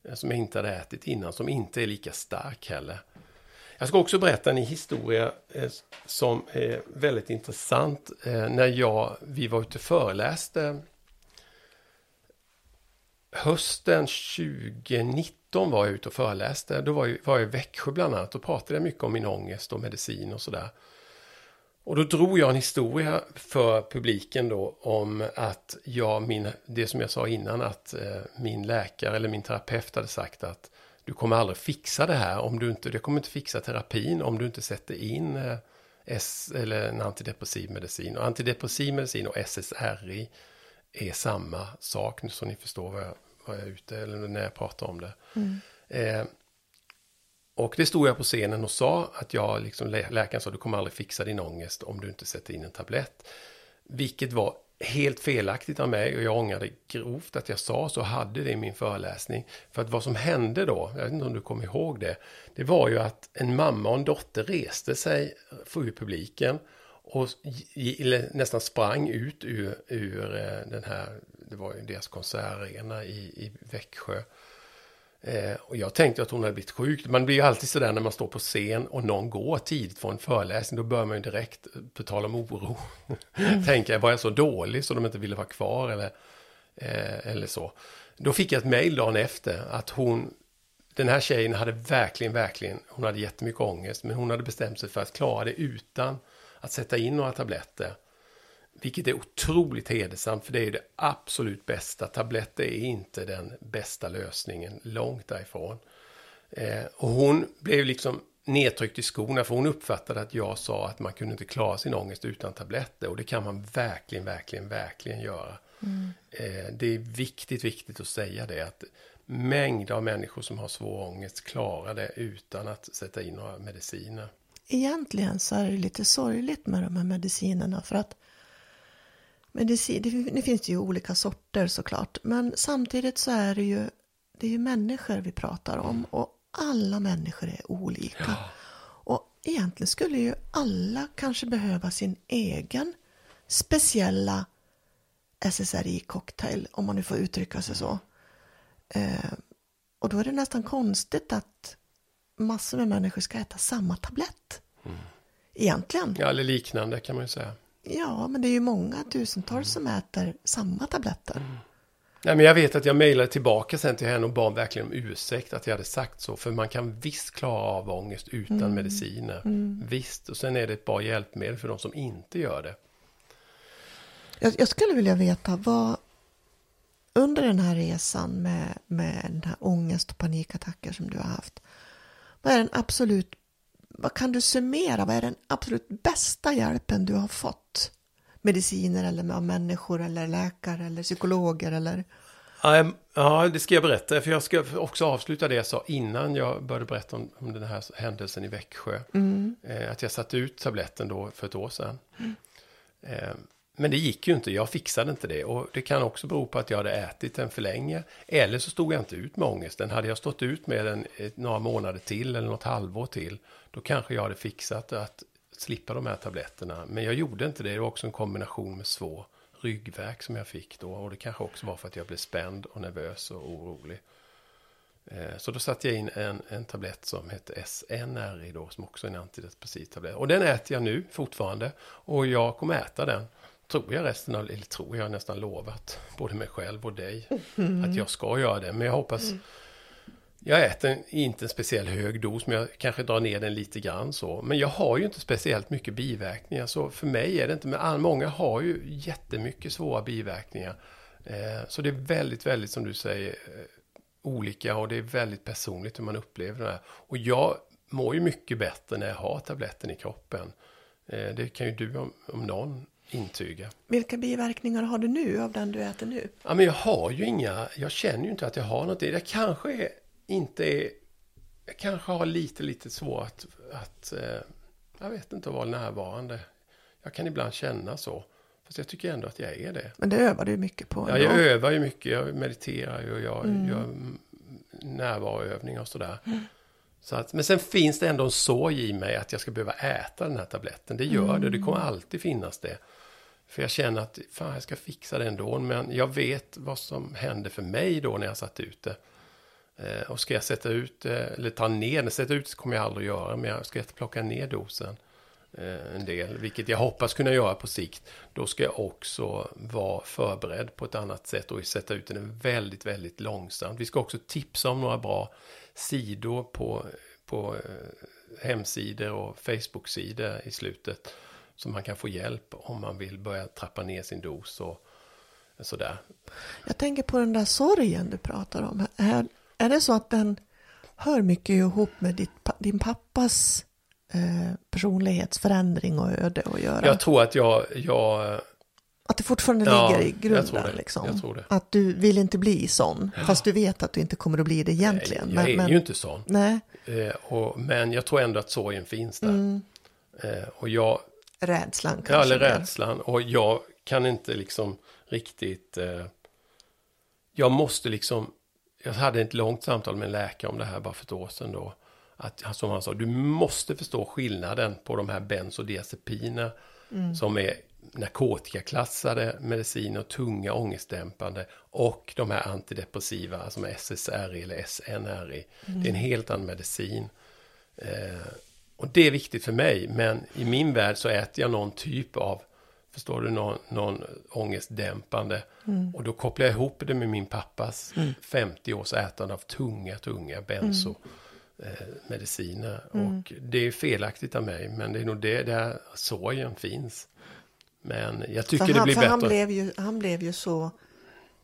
Eh, som jag inte hade ätit innan, som inte är lika stark heller. Jag ska också berätta en historia eh, som är väldigt intressant. Eh, när jag, vi var ute och föreläste hösten 2019 var jag ute och föreläste. Då var jag, var jag i Växjö bland annat och pratade mycket om min ångest och medicin och sådär. Och då drog jag en historia för publiken då om att jag, min, det som jag sa innan, att eh, min läkare eller min terapeut hade sagt att du kommer aldrig fixa det här om du inte, det kommer inte fixa terapin om du inte sätter in eh, S, eller en antidepressiv medicin. Och antidepressiv medicin och SSRI är samma sak, så ni förstår vad jag, vad jag är ute, eller när jag pratar om det. Eh, och det stod jag på scenen och sa att jag, liksom, lä- läkaren sa, du kommer aldrig fixa din ångest om du inte sätter in en tablett. Vilket var helt felaktigt av mig och jag ångrade grovt att jag sa så, hade det i min föreläsning. För att vad som hände då, jag vet inte om du kommer ihåg det, det var ju att en mamma och en dotter reste sig för publiken och nästan sprang ut ur, ur eh, den här, det var ju deras konsertarena i, i Växjö. Eh, och jag tänkte att hon hade blivit sjuk. Man blir ju alltid sådär när man står på scen och någon går tidigt från en föreläsning. Då börjar man ju direkt, eh, på tal om oro, tänka, var jag så dålig så de inte ville vara kvar eller, eh, eller så. Då fick jag ett mejl dagen efter att hon, den här tjejen hade verkligen, verkligen, hon hade jättemycket ångest, men hon hade bestämt sig för att klara det utan att sätta in några tabletter. Vilket är otroligt hedersamt, för det är det absolut bästa. Tabletter är inte den bästa lösningen, långt därifrån. Eh, och hon blev liksom nedtryckt i skorna, för hon uppfattade att jag sa att man kunde inte klara sin ångest utan tabletter. Och det kan man verkligen, verkligen, verkligen göra. Eh, det är viktigt, viktigt att säga det, att mängder av människor som har svår ångest klarar det utan att sätta in några mediciner. Egentligen så är det lite sorgligt med de här medicinerna för att medicin, det, det finns ju olika sorter såklart, men samtidigt så är det ju, det är ju människor vi pratar om och alla människor är olika. Och egentligen skulle ju alla kanske behöva sin egen speciella SSRI-cocktail, om man nu får uttrycka sig så. Eh, och då är det nästan konstigt att massor med människor ska äta samma tablett. Egentligen. Ja, eller liknande kan man ju säga. Ja, men det är ju många tusentals som äter samma tabletter. Mm. Nej, men jag vet att jag mejlade tillbaka sen till henne och bad verkligen om ursäkt att jag hade sagt så. För man kan visst klara av ångest utan Mm. mediciner. Visst, och sen är det ett bra hjälpmedel för de som inte gör det. Jag, jag skulle vilja veta vad under den här resan med, med den här ångest och panikattacker som du har haft. Vad är den absolut, vad kan du summera, vad är den absolut bästa hjälpen du har fått? Mediciner eller av människor eller läkare eller psykologer eller? Ja, det ska jag berätta. För jag ska också avsluta det jag sa innan jag började berätta om, om den här händelsen i Växjö. Eh, att jag satte ut tabletten då för ett år sedan. Eh, men det gick ju inte, jag fixade inte det. Och det kan också bero på att jag hade ätit den för länge. Eller så stod jag inte ut med ångesten. Hade jag stått ut med den några månader till eller något halvår till. Då kanske jag hade fixat att slippa de här tabletterna. Men jag gjorde inte det. Det var också en kombination med svår ryggvärk som jag fick då. Och det kanske också var för att jag blev spänd och nervös och orolig. Eh, Så då satte jag in en, en tablett som heter SNRI då, som också är en antidepressiv tablett. Och den äter jag nu fortfarande. Och jag kommer äta den, tror jag resten av, eller tror jag nästan lovat, både mig själv och dig, att jag ska göra det. Men jag hoppas, jag äter inte en speciell hög dos, men jag kanske drar ner den lite grann så. Men jag har ju inte speciellt mycket biverkningar, så för mig är det inte, men många har ju jättemycket svåra biverkningar. Eh, Så det är väldigt, väldigt som du säger, eh, olika och det är väldigt personligt hur man upplever det här. Och jag mår ju mycket bättre när jag har tabletten i kroppen. Eh, Det kan ju du om, om någon intyga. Vilka biverkningar har du nu av den du äter nu? Ja, men jag har ju inga, jag känner ju inte att jag har något. Det kanske är, inte är, jag kanske har lite, lite svårt att, eh, jag vet inte, att vara närvarande. Jag kan ibland känna så. Fast jag tycker ändå att jag är det. Men det övar du mycket på. Ja, jag övar ju mycket. Jag mediterar ju och jag gör mm, närvaroövningar och sådär. Så att, men sen finns det ändå en sorg i mig att jag ska behöva äta den här tabletten. Det gör det, det kommer alltid finnas det. För jag känner att fan, jag ska fixa det ändå. Men jag vet vad som hände för mig då när jag satt ut det. Eh, Eh, och ska jag sätta ut eh, eller ta ner den, sätta ut kommer jag aldrig göra. Men jag ska plocka ner dosen eh, en del, vilket jag hoppas kunna göra på sikt. Då ska jag också vara förberedd på ett annat sätt och sätta ut den väldigt, väldigt långsamt. Vi ska också tipsa om några bra sidor på, på hemsidor och Facebook-sidor i slutet. Så man kan få hjälp om man vill börja trappa ner sin dos och sådär. Jag tänker på den där sorgen du pratar om. här är det så att den hör mycket ihop med ditt, din pappas eh, personlighetsförändring och öde att göra? Jag tror att jag, jag Att det fortfarande Ja, ligger i grunden det. liksom? Jag tror det. Att du vill inte bli sån, fast du vet att du inte kommer att bli det egentligen. jag är men, ju inte sån. Nej, Eh, och, men jag tror ändå att sorgen finns där. Mm. Eh, och jag, rädslan kanske. ja, eller rädslan. Och jag kan inte liksom riktigt... Eh, jag måste liksom... Jag hade ett långt samtal med en läkare om det här bara för ett år sedan då. Att, som han sa, du måste förstå skillnaden på de här bensodiazepiner som är narkotikaklassade mediciner och tunga ångestdämpande och de här antidepressiva som är SSRI eller SNRI. Det är en helt annan medicin. Eh, och det är viktigt för mig, men i min värld så äter jag någon typ av, förstår du, någon, någon ångestdämpande. Och då kopplar jag ihop det med min pappas 50 års ätande av tunga, tunga benzo. Eh, mediciner. Och det är felaktigt av mig, men det är nog det där sorgen finns. Men jag tycker för det han, blir bättre. Han blev, ju, han blev ju så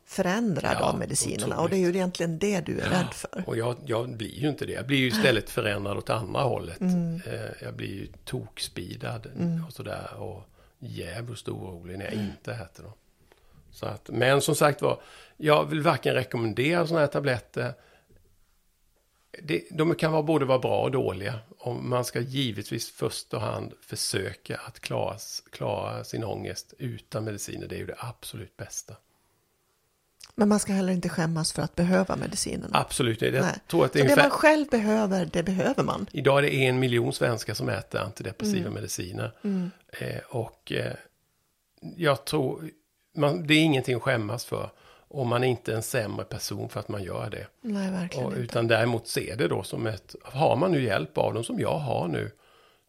förändrad Ja, av medicinerna. Och otroligt. det är ju egentligen det du är rädd för. Och jag, jag blir ju inte det. Jag blir ju istället förändrad åt andra hållet. Mm. Eh, Jag blir ju tokspidad och sådär. Och djävulskt orolig när jag Mm. inte äter dem. Så att, men som sagt var, jag vill varken rekommendera sådana här tabletter. Det, de kan vara både vara bra och dåliga. Och man ska givetvis först och hand försöka att klara, klara sin ångest utan mediciner. Det är ju det absolut bästa. Men man ska heller inte skämmas för att behöva medicinerna. Absolut, jag Nej. tror att det är det ungefär... man själv behöver, det behöver man. Idag är det en miljon svenskar som äter antidepressiva Mm. mediciner. Eh, och eh, jag tror, man, det är ingenting att skämmas för. Och man är inte en sämre person för att man gör det. Nej, verkligen Och, inte. utan däremot se det då som ett, har man nu hjälp av dem som jag har nu.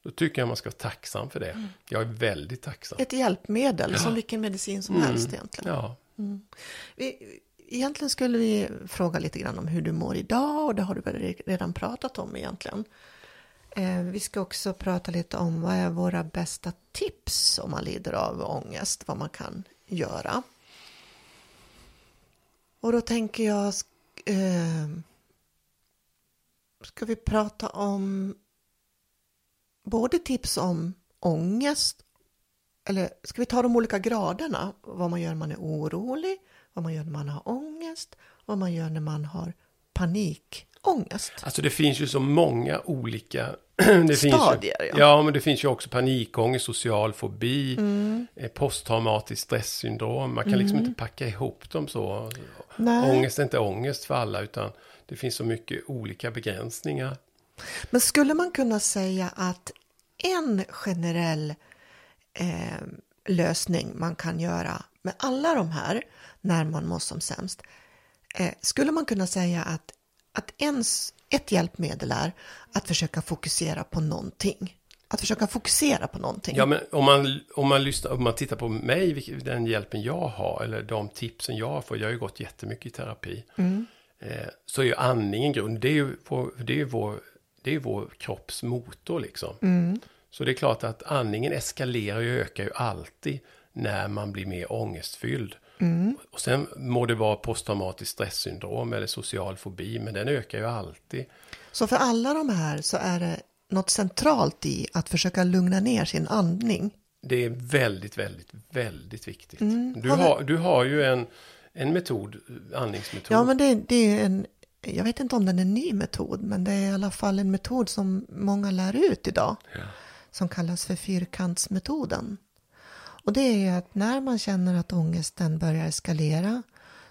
Då tycker jag man ska vara tacksam för det. Mm. Jag är väldigt tacksam. Ett hjälpmedel, som vilken medicin som helst egentligen. Ja, Mm. Vi, egentligen skulle vi fråga lite grann om hur du mår idag och det har du väl redan pratat om egentligen. Eh, vi ska också prata lite om vad är våra bästa tips om man lider av ångest, vad man kan göra. Och då tänker jag, eh, ska vi prata om både tips om ångest, eller ska vi ta de olika graderna, vad man gör när man är orolig, vad man gör när man har ångest, vad man gör när man har panikångest. alltså det finns ju så många olika... det Stadier, finns ja. ju, ja. men det finns ju också panikångest, social fobi, Mm. eh, posttraumatiskt stresssyndrom. Man kan liksom inte packa ihop dem så. Nej. Ångest är inte ångest för alla, utan det finns så mycket olika begränsningar. Men skulle man kunna säga att en generell eh, lösning man kan göra med alla de här när man mår som sämst. Eh, skulle man kunna säga att, att ens, ett hjälpmedel är att försöka fokusera på någonting. Att försöka fokusera på någonting. Ja, men om man, om man, lyssnar, om man tittar på mig, den hjälpen jag har, eller de tipsen jag får, jag har ju gått jättemycket i terapi, eh, så är ju andningen grund, det är ju vår, det är vår, det är vår kropps motor liksom. Så det är klart att andningen eskalerar och ökar ju alltid när man blir mer ångestfylld. Och sen må det vara posttraumatiskt stresssyndrom eller social fobi, men den ökar ju alltid. Så för alla de här så är det något centralt i att försöka lugna ner sin andning. Det är väldigt, väldigt, väldigt viktigt. Du, Har vi- har, du har ju en, en metod, andningsmetod. Ja, men det, det är en, jag vet inte om den är en ny metod, men det är i alla fall en metod som många lär ut idag. Ja. Som kallas för fyrkantsmetoden. Och det är att när man känner att ångesten börjar eskalera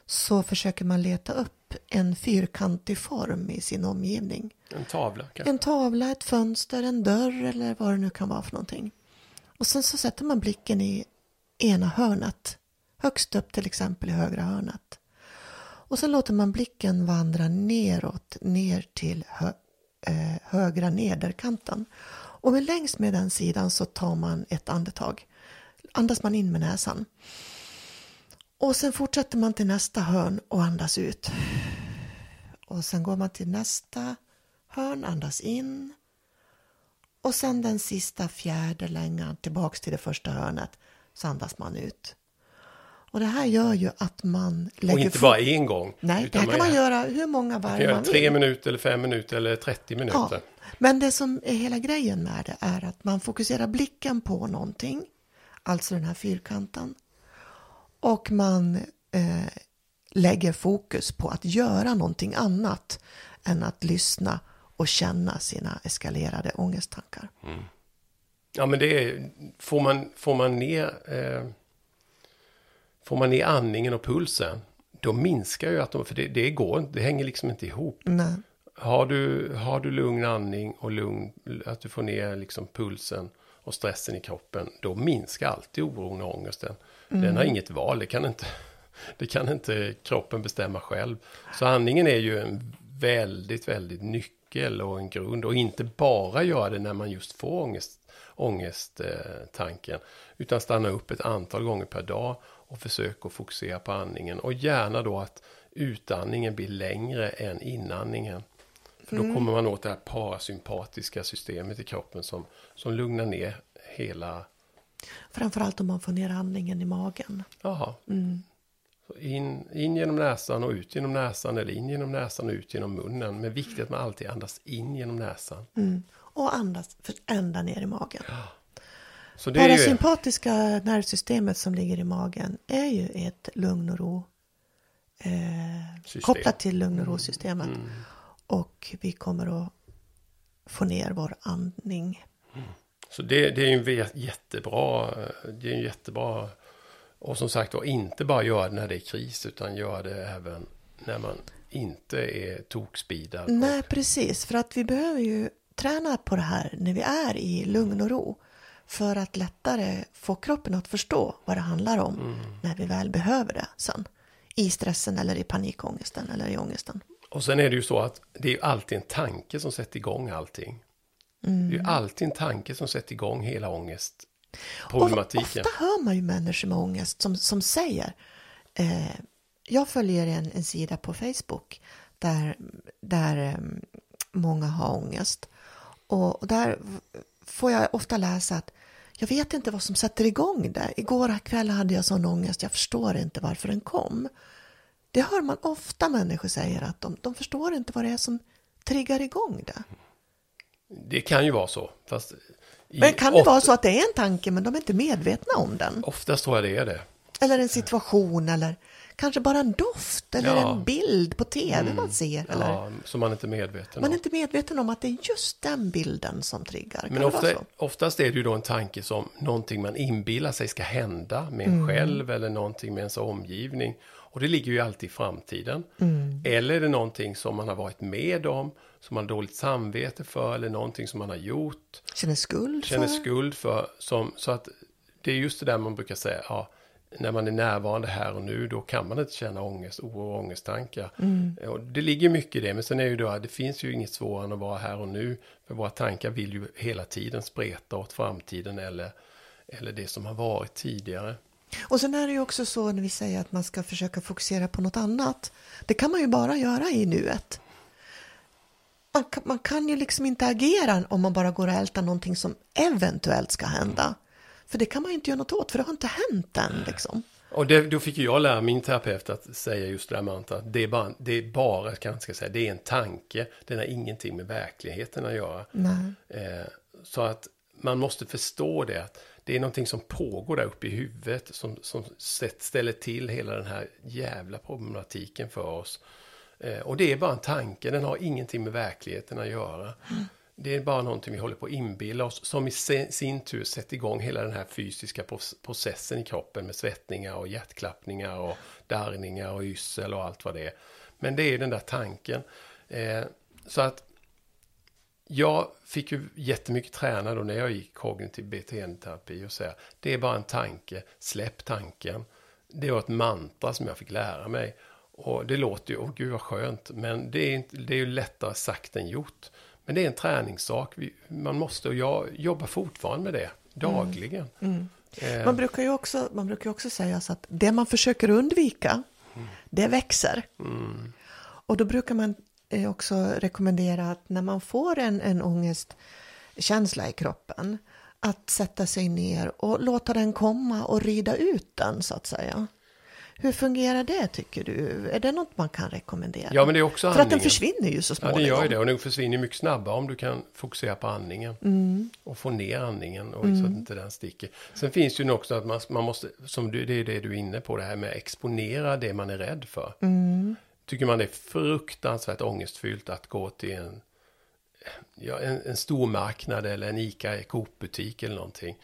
så försöker man leta upp en fyrkantig form i sin omgivning. En tavla kanske. En tavla, ett fönster, en dörr eller vad det nu kan vara för någonting. Och sen så sätter man blicken i ena hörnet. Högst upp till exempel i högra hörnet. Och sen låter man blicken vandra neråt, ner till hö, eh, högra nederkanten. Och med längs med den sidan så tar man ett andetag. Andas man in med näsan. Och sen fortsätter man till nästa hörn och andas ut. Och sen går man till nästa hörn, andas in. Och sen den sista fjärde längan tillbaks till det första hörnet så andas man ut. Och det här gör ju att man lägger... Och inte bara en gång. Nej, det här kan man göra hur många man kan varv man tre vill. minuter, eller fem minuter, eller 30 minuter. Ja, men det som är hela grejen med det är att man fokuserar blicken på någonting, alltså den här fyrkanten, och man eh, lägger fokus på att göra någonting annat än att lyssna och känna sina eskalerade ångesttankar. Ja, men det är, får man, får man ner, eh, får man ner andningen och pulsen, då minskar ju att de, för det, det går inte, det hänger liksom inte ihop. Nej. Har du, har du lugn andning och lugn, att du får ner liksom pulsen och stressen i kroppen, då minskar alltid oron och ångesten. Den har inget val, det kan, inte, det kan inte kroppen bestämma själv. Så andningen är ju en väldigt, väldigt nyckel och en grund. Och inte bara göra det när man just får ångest, ångesttanken. Utan stanna upp ett antal gånger per dag och försöka att fokusera på andningen. Och gärna då att utandningen blir längre än inandningen. För då kommer man åt det här parasympatiska systemet i kroppen som, som lugnar ner hela... Framförallt om man får ner andningen i magen. Jaha. Så in, in genom näsan och ut genom näsan eller in genom näsan och ut genom munnen. Men viktigt att man alltid andas in genom näsan. Mm. Och andas för ända ner i magen. Så det är ju... Parasympatiska nervsystemet som ligger i magen är ju ett lugn och ro eh, kopplat till lugn och ro-systemet. Och vi kommer att få ner vår andning. Så det, det är ju en jättebra, det är en jättebra, och som sagt var inte bara göra det när det är kris utan göra det även när man inte är tokspeedad. Nej, precis. För att vi behöver ju träna på det här när vi är i lugn och ro. För att lättare få kroppen att förstå vad det handlar om när vi väl behöver det sen. I stressen eller i panikångesten eller i ångesten. Och sen är det ju så att det är alltid en tanke som sätter igång allting. Det är ju alltid en tanke som sätter igång hela ångestproblematiken. Och ofta hör man ju människor med ångest som, som säger eh, Jag följer en, en sida på Facebook där, där eh, många har ångest. Och där får jag ofta läsa att jag vet inte vad som sätter igång det. Igår kväll hade jag sån ångest, jag förstår inte varför den kom. Det hör man ofta människor säger att de, de förstår inte vad det är som triggar igång det. Det kan ju vara så. Fast men kan det vara så att det är en tanke men de är inte medvetna om den? Oftast tror jag det är det. Eller en situation eller kanske bara en doft eller ja. en bild på tv mm. man ser. Eller? Ja, som man inte är medveten Man om. är inte medveten om att det är just den bilden som triggar. Men ofta, oftast är det ju då en tanke som någonting man inbillar sig ska hända med en mm. själv eller någonting med ens omgivning. Och det ligger ju alltid i framtiden. Mm. Eller är det någonting som man har varit med om, som man har dåligt samvete för, eller någonting som man har gjort. Känner skuld känner för. skuld för. Som, så att det är just det där man brukar säga, ja, när man är närvarande här och nu, då kan man inte känna ångest, oro och ångesttankar. Mm. Och det ligger mycket i det, men sen är ju då, det finns ju inget svårare än att vara här och nu. För våra tankar vill ju hela tiden spreta åt framtiden eller, eller det som har varit tidigare. Och sen är det ju också så när vi säger att man ska försöka fokusera på något annat. Det kan man ju bara göra i nuet. Man kan, man kan ju liksom inte agera om man bara går och ältar någonting som eventuellt ska hända. För det kan man ju inte göra något åt, för det har inte hänt än. Liksom. Och det, då fick jag lära min terapeut att säga just det där mantrat. Det är bara, det är bara kan jag ska säga, det är en tanke. Den har ingenting med verkligheten att göra. Eh, så att man måste förstå det. Att det är någonting som pågår där uppe i huvudet. Som, som ställer till hela den här jävla problematiken för oss. Eh, och det är bara en tanke. Den har ingenting med verkligheten att göra. Mm. Det är bara någonting vi håller på att inbilla oss som i sin tur sätter igång hela den här fysiska processen i kroppen med svettningar och hjärtklappningar och darrningar och yrsel och allt vad det är. Men det är den där tanken. Eh, så att jag fick ju jättemycket träna då när jag gick kognitiv beteendeterapi och säga det är bara en tanke, släpp tanken. Det var ett mantra som jag fick lära mig. Och det låter ju, åh gud vad skönt, men det är, inte, det är ju lättare sagt än gjort. Men det är en träningssak. Man måste, och jag jobbar fortfarande med det dagligen. Mm. Mm. Man brukar ju också, man brukar också säga så att det man försöker undvika, mm. det växer. Mm. Och då brukar man eh, också rekommendera att när man får en, en ångestkänsla i kroppen, att sätta sig ner och låta den komma och rida ut den så att säga. Hur fungerar det tycker du? Är det något man kan rekommendera? Ja, men det är också För att den försvinner ju så småningom. Ja, det gör ju det. Och den försvinner mycket snabbare om du kan fokusera på andningen. Mm. Och få ner andningen och mm. så att inte den sticker. Sen finns det ju också att man, man måste, som du, det är det du är inne på, det här med att exponera det man är rädd för. Mm. Tycker man det är fruktansvärt ångestfyllt att gå till en, ja, en, en stor marknad eller en ICA Coop-butik eller någonting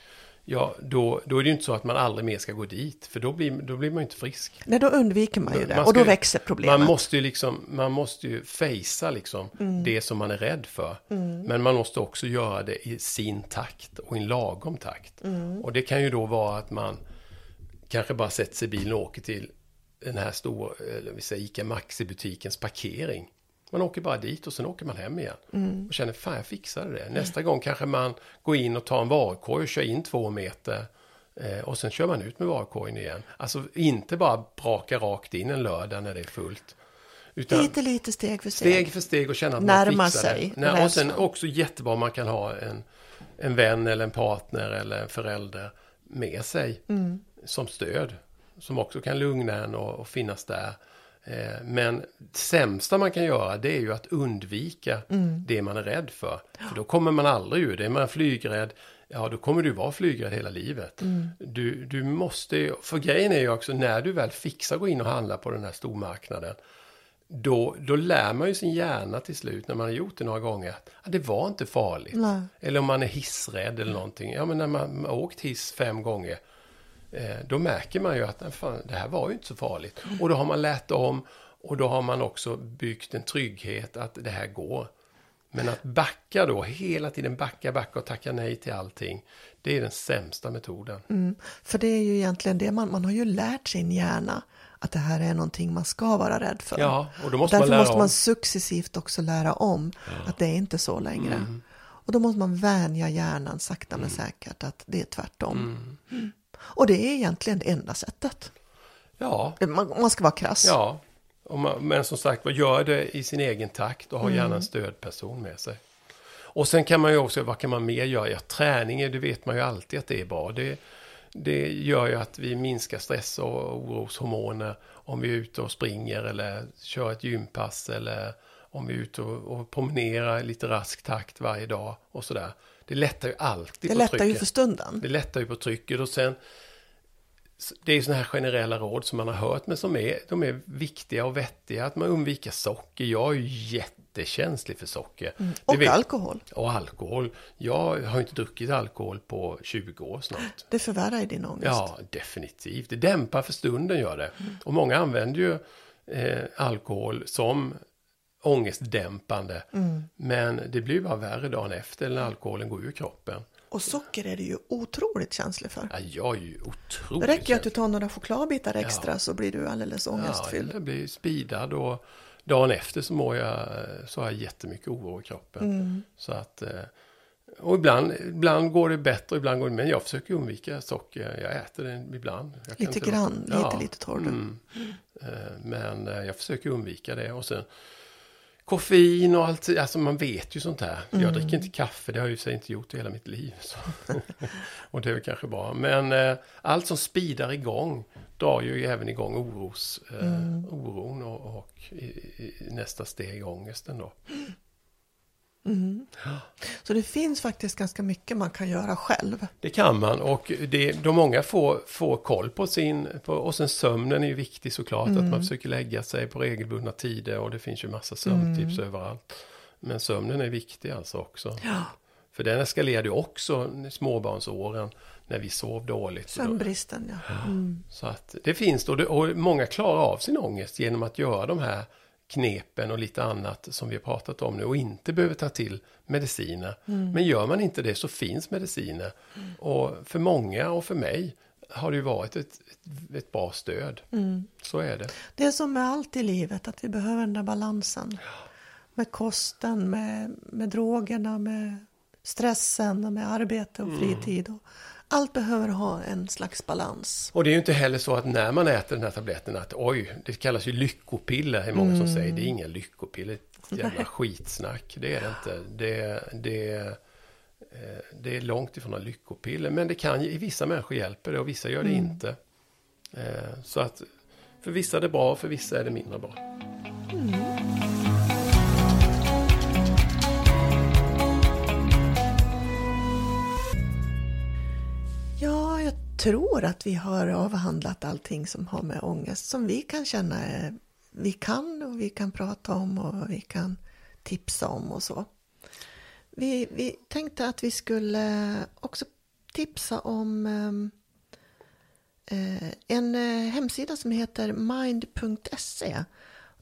ja, då, då är det ju inte så att man aldrig mer ska gå dit, för då blir, då blir man ju inte frisk. Nej, då undviker man ju det, man ska, och då växer problemet. Man måste ju liksom, man måste ju fejsa liksom mm. det som man är rädd för. Mm. Men man måste också göra det i sin takt och i en lagom takt. Mm. Och det kan ju då vara att man kanske bara sätter sig i bilen och åker till den här stora, eller vi säger ICA Maxi-butikens parkering. Man åker bara dit och sen åker man hem igen. Mm. Och känner, fan jag fixade det. Nästa gång kanske man går in och tar en varukorg och kör in två meter. Eh, och sen kör man ut med varukorgen igen. Alltså inte bara braka rakt in en lördag när det är fullt. Utan lite, lite steg för steg. Steg för steg och känna att Närma man fixar sig. det. Nej, och sen också jättebra om man kan ha en, en vän eller en partner eller en förälder med sig. Mm. Som stöd. Som också kan lugna en och, och finnas där. Eh, men det sämsta man kan göra det är ju att undvika mm. det man är rädd för. För då kommer man aldrig ur det. Är man flygrädd, ja då kommer du vara flygrädd hela livet. Mm. Du, du måste, för grejen är ju också när du väl fixar gå in och handla på den här stormarknaden. Då, då lär man ju sin hjärna till slut när man har gjort det några gånger att det var inte farligt. Nej. Eller om man är hissrädd eller någonting. Ja men när man har åkt hiss fem gånger då märker man ju att fan, det här var ju inte så farligt. Och då har man lärt om och då har man också byggt en trygghet att det här går. Men att backa då, hela tiden backa, backa och tacka nej till allting. Det är den sämsta metoden. Mm, för det är ju egentligen det, man, man har ju lärt sin hjärna att det här är någonting man ska vara rädd för. Ja, och då måste Därför man lära måste om. man successivt också lära om ja. att det är inte så längre. Mm. Och då måste man vänja hjärnan sakta men säkert att det är tvärtom. Och det är egentligen det enda sättet. Ja, Man, man ska vara krass. ja. Man, men som sagt, gör det i sin egen takt och ha Mm. gärna en stödperson med sig. Och sen kan man ju också, vad kan man mer göra? Ja, träning, det vet man ju alltid att det är bra. Det, det gör ju att vi minskar stress och oroshormoner om vi är ute och springer eller kör ett gympass eller om vi är ute och, och promenerar i lite rask takt varje dag och sådär. Det lättar ju alltid Det på lättar ju trycket. för stunden. Det lättar ju på trycket och sen det är sådana här generella råd som man har hört men som är, de är viktiga och vettiga. Att man undviker socker. Jag är ju jättekänslig för socker. Det Mm. Och vet- alkohol. och alkohol. Jag har inte druckit alkohol på 20 år snart. Det förvärrar ju din ångest. Ja, definitivt. Det dämpar för stunden gör det. Och många använder ju eh, alkohol som ångestdämpande. Men det blir bara värre dagen efter när alkoholen går ur kroppen. Och socker är du ju otroligt känslig för. Ja, jag är ju otroligt Det räcker ju att du tar några chokladbitar extra Ja. så blir du alldeles Ja, ångestfylld. jag blir speedad och dagen efter så mår jag, så har jag jättemycket oro i kroppen. Mm. Så att, eh, och ibland, ibland går det bättre, ibland går det men jag försöker undvika socker. Jag äter det ibland. Lite grann, lite, lite tar du. Mm. Eh, Men eh, jag försöker undvika det. Och sen koffein och allt, alltså man vet ju sånt här. Mm. Jag dricker inte kaffe, det har jag ju sig inte gjort i hela mitt liv. Och det är väl kanske bra. Men eh, allt som speedar igång drar ju även igång oros, eh, Mm. oron och, och i, i nästa steg ångesten då. Så det finns faktiskt ganska mycket man kan göra själv. Det kan man och det, de många får, får koll på sin, på, och sen sömnen är ju viktig såklart, att man försöker lägga sig på regelbundna tider och det finns ju massa sömntips överallt. Men sömnen är viktig alltså också. Ja, För den eskalerade ju också i småbarnsåren när vi sov dåligt. sömnbristen ja. Mm. Så att det finns då, och många klarar av sin ångest genom att göra de här knepen och lite annat som vi har pratat om nu och inte behöver ta till mediciner. Men gör man inte det så finns mediciner. Och för många och för mig har det ju varit ett, ett, ett bra stöd. Så är det. Det är som med allt i livet, att vi behöver den där balansen. Med kosten, med, med drogerna, med stressen, och med arbete och fritid. Och allt behöver ha en slags balans. Och det är ju inte heller så att när man äter den här tabletten att oj, det kallas ju lyckopiller, är många som säger. Det är inga lyckopiller, ett jävla skitsnack. Det är det inte. Det, det, eh, det är långt ifrån några lyckopiller. Men det kan, i vissa människor hjälper det och vissa gör det inte. Eh, Så att för vissa är det bra, för vissa är det mindre bra. Ja, tror att vi har avhandlat allting som har med ångest som vi kan känna eh, vi kan och vi kan prata om och vi kan tipsa om och så. Vi, vi tänkte att vi skulle också tipsa om ehm, eh, en eh, hemsida som heter mind.se.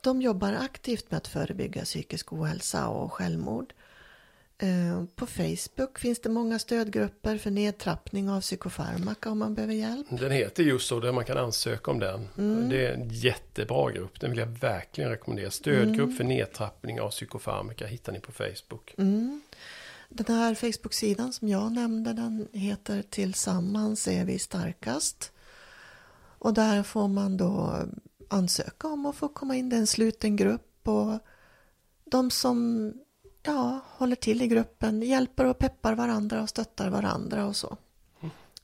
De jobbar aktivt med att förebygga psykisk ohälsa och självmord. Eh, På Facebook finns det många stödgrupper för nedtrappning av psykofarmaka om man behöver hjälp. Den heter just så, där man kan ansöka om den. Det är en jättebra grupp, den vill jag verkligen rekommendera. Stödgrupp för nedtrappning av psykofarmaka hittar ni på Facebook. Den här Facebook-sidan som jag nämnde den heter Tillsammans är vi starkast. Och där får man då ansöka om att få komma in. Det är en sluten grupp och de som ja, håller till i gruppen hjälper och peppar varandra och stöttar varandra och så.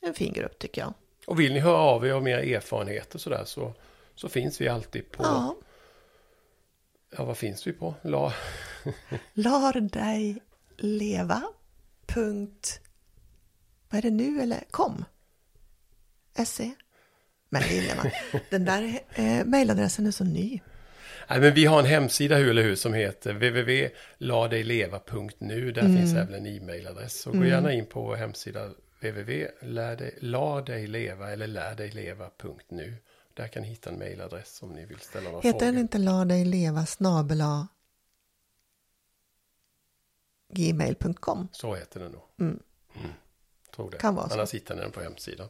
En fin grupp tycker jag. Och vill ni höra av er om era erfarenheter sådär så, så finns vi alltid på... Ja. Ja, vad finns vi på? La... lar dig leva. Punkt. Vad är det nu eller kom? Se. Men det gillar man. Den där eh, mejladressen är så ny. Nej, men vi har en hemsida hur eller hur som heter www.ladejleva.nu. Där finns även en e-mailadress. Så gå gärna in på vår hemsida www.ladejleva eller lärdejleva.nu. Där kan ni hitta en mailadress om ni vill ställa några Heter frågor. den inte lar dig leva snabela gmail.com? Så heter den nog. Mm. Tror det. Kan vara så. Annars hittar ni den på hemsidan.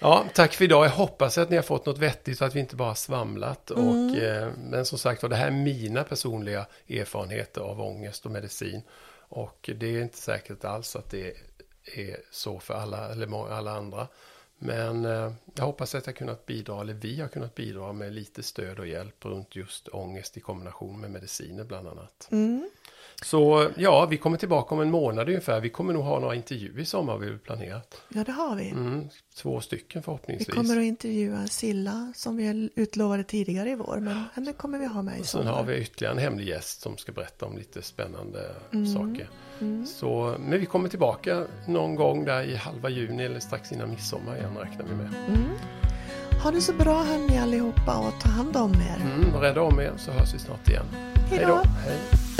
Ja, tack för idag. Jag hoppas att ni har fått något vettigt så att vi inte bara svamlat. Mm. Och, eh, men som sagt var, det här är mina personliga erfarenheter av ångest och medicin. Och det är inte säkert alls att det är så för alla, eller alla andra. Men eh, jag hoppas att jag kunnat bidra, eller vi har kunnat bidra med lite stöd och hjälp runt just ångest i kombination med mediciner bland annat. Mm. Så ja, vi kommer tillbaka om en månad ungefär. Vi kommer nog ha några intervjuer i sommar vi har planerat. Ja, det har vi. Mm, två stycken förhoppningsvis. Vi kommer att intervjua Silla som vi utlovade tidigare i vår, men henne kommer vi ha med i sommar. Sen har vi ytterligare en hemlig gäst som ska berätta om lite spännande mm. saker. Mm. Så, men vi kommer tillbaka någon gång där i halva juni eller strax innan midsommar igen räknar vi med. Mm. Ha det så bra hörni allihopa och ta hand om er. Mm, var rädda om er så hörs vi snart igen. Hej då! Hej.